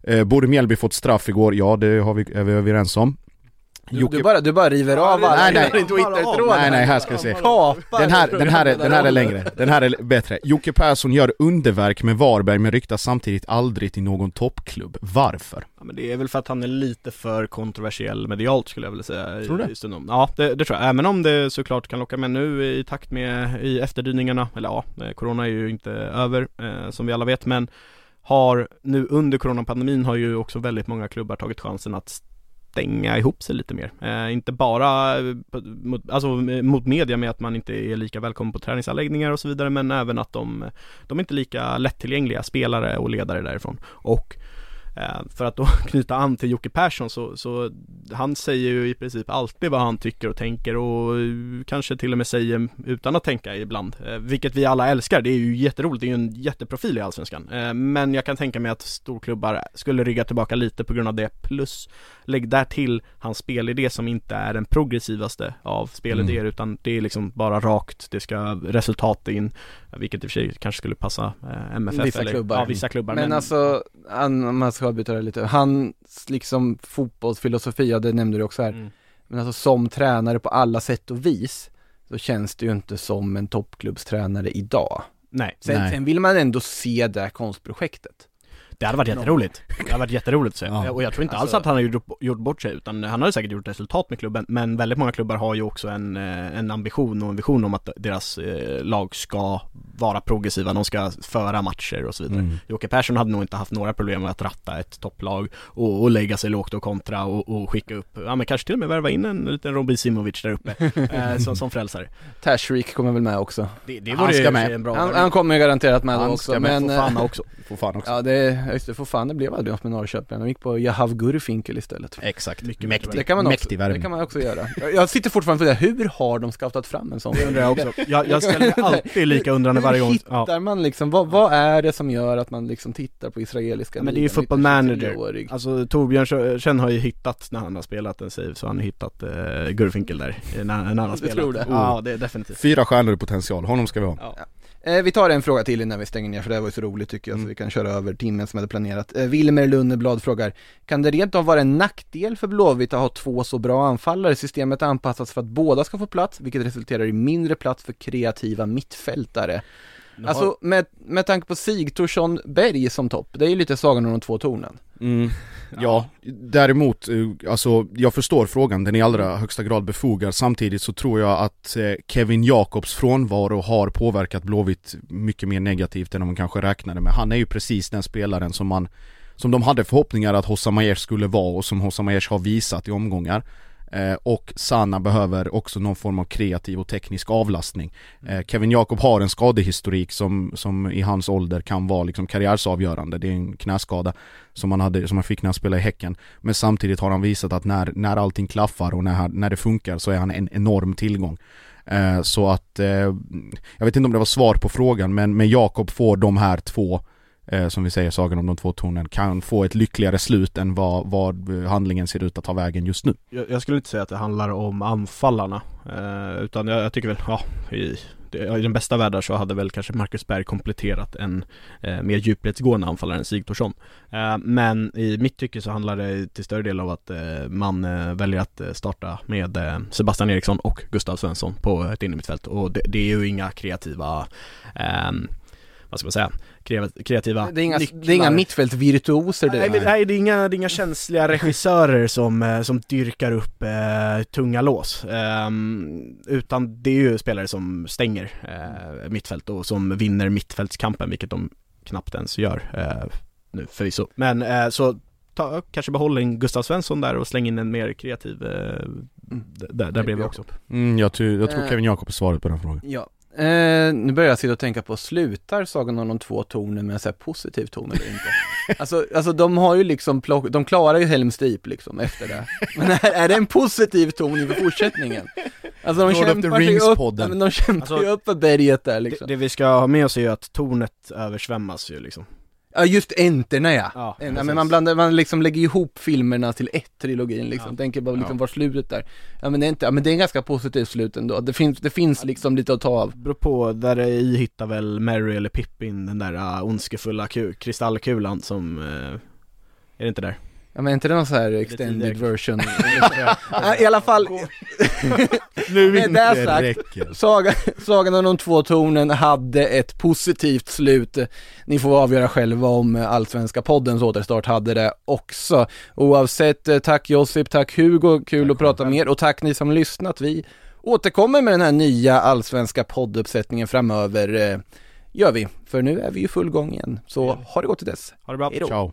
Eh, borde Mjällby fått straff igår? Ja, det har vi, är vi överens om. Du, du, bara, du bara river av alla Nej, nej. din Twitter-tråd Nej nej, här ska vi se. Den här, den här, är, den här är längre, den här är bättre. Jocke Persson gör underverk med Varberg men ryktas samtidigt aldrig till någon toppklubb. Varför? Ja, men det är väl för att han är lite för kontroversiell medialt skulle jag vilja säga Tror du stundom. Ja det, det tror jag, även om det såklart kan locka med nu i takt med i efterdyningarna, eller ja, eh, Corona är ju inte över eh, som vi alla vet men har nu under coronapandemin har ju också väldigt många klubbar tagit chansen att stänga ihop sig lite mer. Eh, inte bara eh, mot, alltså, eh, mot media med att man inte är lika välkommen på träningsanläggningar och så vidare men även att de, de är inte lika lättillgängliga spelare och ledare därifrån. Och för att då knyta an till Jocke Persson så, så han säger ju i princip alltid vad han tycker och tänker och eh, kanske till och med säger utan att tänka ibland. Eh, vilket vi alla älskar, det är ju jätteroligt, det är ju en jätteprofil i Allsvenskan. Eh, men jag kan tänka mig att storklubbar skulle rygga tillbaka lite på grund av det. Plus lägg där till hans spelidé som inte är den progressivaste av spelidéer Mm. utan det är liksom bara rakt, det ska resultat in, vilket i och för sig kanske skulle passa eh, MFF Vissa eller klubbar. Ja, vissa klubbar. Men, alltså, han, om man ska byta det lite, hans liksom fotbollsfilosofi, ja det nämnde du också här, Mm. men alltså som tränare på alla sätt och vis, så känns det ju inte som en toppklubbstränare idag. Nej, Sen, Nej. sen vill man ändå se det här konstprojektet. det hade varit jätteroligt. Det hade varit jätteroligt att se. Ja. Och jag tror inte alls Alltså- att han har gjort, gjort bort sig utan han har ju säkert gjort resultat med klubben men väldigt många klubbar har ju också en, eh, en ambition och en vision om att deras eh, lag ska vara progressiva, de ska föra matcher och så vidare. Mm. Jocke Persson hade nog inte haft några problem med att ratta ett topplag och, och lägga sig lågt och kontra och, och skicka upp, ja men kanske till och med värva in en liten Robin Simovic där uppe eh, som, som frälsare. Tashreek kommer väl med också. Det, det Han ska och med. en bra Han, han kommer ju garanterat med Han också, ska med, men... Får fan eh, också. Får fan också. Ja det, just det, för fan det blev aldrig något med Norrköping, de gick på Jahav Gurfinkel istället. Exakt, Mycket mäktig, Det kan man också, det kan man också göra. Jag- Jag sitter fortfarande för det, hur har de scoutat fram en sån? Det undrar jag också. Jag, jag ställer mig alltid lika undrande varje gång. Hur Ja. hittar man liksom, vad, vad är det som gör att man liksom tittar på israeliska Ja, men det är ju football hittar manager. 23-årig? Alltså Torbjörn Känn har ju hittat när han har spelat en save så har han hittat uh, Gurfinkel där, eh, när, när han har spelat. tror det? Ja det är definitivt. Fyra stjärnor i potential, honom ska vi ha. Ja. Eh, vi tar en fråga till innan vi stänger ner för det här var ju så roligt tycker jag Mm. så vi kan köra över timmen som jag hade planerat. Eh, Wilmer Lunneblad frågar, kan det rent av vara en nackdel för Blåvitt att ha två så bra anfallare? Systemet anpassas för att båda ska få plats, vilket resulterar i mindre plats för kreativa mittfältare. Alltså med, med tanke på Sigthorsson Berg som topp, det är ju lite sagan om de två tornen. Mm. Ja, däremot, eh, alltså jag förstår frågan, den är i allra högsta grad befogad. Samtidigt så tror jag att eh, Kevin Jakobs frånvaro har påverkat Blåvitt mycket mer negativt än de kanske räknade med. Han är ju precis den spelaren som man som de hade förhoppningar att Hossa Majers skulle vara och som Hossa Majers har visat i omgångar. Eh, och Sanna behöver också någon form av kreativ och teknisk avlastning. Eh, Kevin Jakob har en skadehistorik som, som i hans ålder kan vara liksom karriärsavgörande. Det är en knäskada som han, hade, som han fick när han spelade i Häcken. Men samtidigt har han visat att när, när allting klaffar och när, när det funkar så är han en enorm tillgång. Eh, så att, jag vet inte om det var svar på frågan men, men Jakob får de här två eh, som vi säger, Sagan om de två tornen, kan få ett lyckligare slut än vad, vad eh, handlingen ser ut att ta vägen just nu. Jag, jag skulle inte säga att det handlar om anfallarna eh, Utan jag, jag tycker väl, ja i, I den bästa världen så hade väl kanske Marcus Berg kompletterat en eh, mer djupledsgående anfallare än Sigthorsson eh, Men i mitt tycke så handlar det till större del av att eh, man eh, väljer att eh, starta med eh, Sebastian Eriksson och Gustav Svensson på ett innermittfält och det, det är ju inga kreativa eh, vad ska man säga, Kreativa- Det är inga, nycklar. det är inga mittfältvirtuoser Nej, det, nej det, är inga, det är inga känsliga regissörer som, eh, som dyrkar upp eh, tunga lås. Ehm, utan det är ju spelare som stänger eh, mittfält och som vinner mittfältskampen, vilket de knappt ens gör eh, nu förvisso. Men eh, så ta, kanske behåll en Gustav Svensson där och släng in en mer kreativ, eh, d- där, där bredvid också. Mm, jag, ty- jag tror Eh. Kevin Jakob är svaret på den frågan. Ja. Eh, nu börjar jag sitta och tänka på, slutar Sagan om de två tornen med en så här positiv ton eller inte? alltså, alltså de har ju liksom plock, de klarar ju Helms Deep liksom efter det. Men är, är det en positiv ton inför fortsättningen? Alltså de Lord kämpar sig upp, men de kämpar Alltså, ju upp för berget där liksom. Det, det vi ska ha med oss är ju att tornet översvämmas ju liksom Ja just Enterna ja. Ja, men man blandar, man liksom lägger ihop filmerna till ett trilogin liksom, Ja. tänker bara liksom Ja. var slutet där. Ja men det är inte, ja men det är en ganska positivt slut ändå, det finns, det finns liksom lite att ta av. Beror på, där i hittar väl Mary eller Pippin den där uh, ondskefulla ku- kristallkulan som, uh, är det inte där? Ja men är inte det någon så här extended version? I alla fall, Nu Med det sagt, räcker. Saga, Sagan om de två tornen hade ett positivt slut. Ni får avgöra själva om Allsvenska poddens återstart hade det också. Oavsett, eh, tack Josip, tack Hugo, kul att prata med er och tack ni som lyssnat. Vi återkommer med den här nya Allsvenska podduppsättningen framöver. eh, Gör vi, för nu är vi i full gång igen. Så ha det gott till dess. Ha det bra! Hej då. Ciao.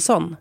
sån.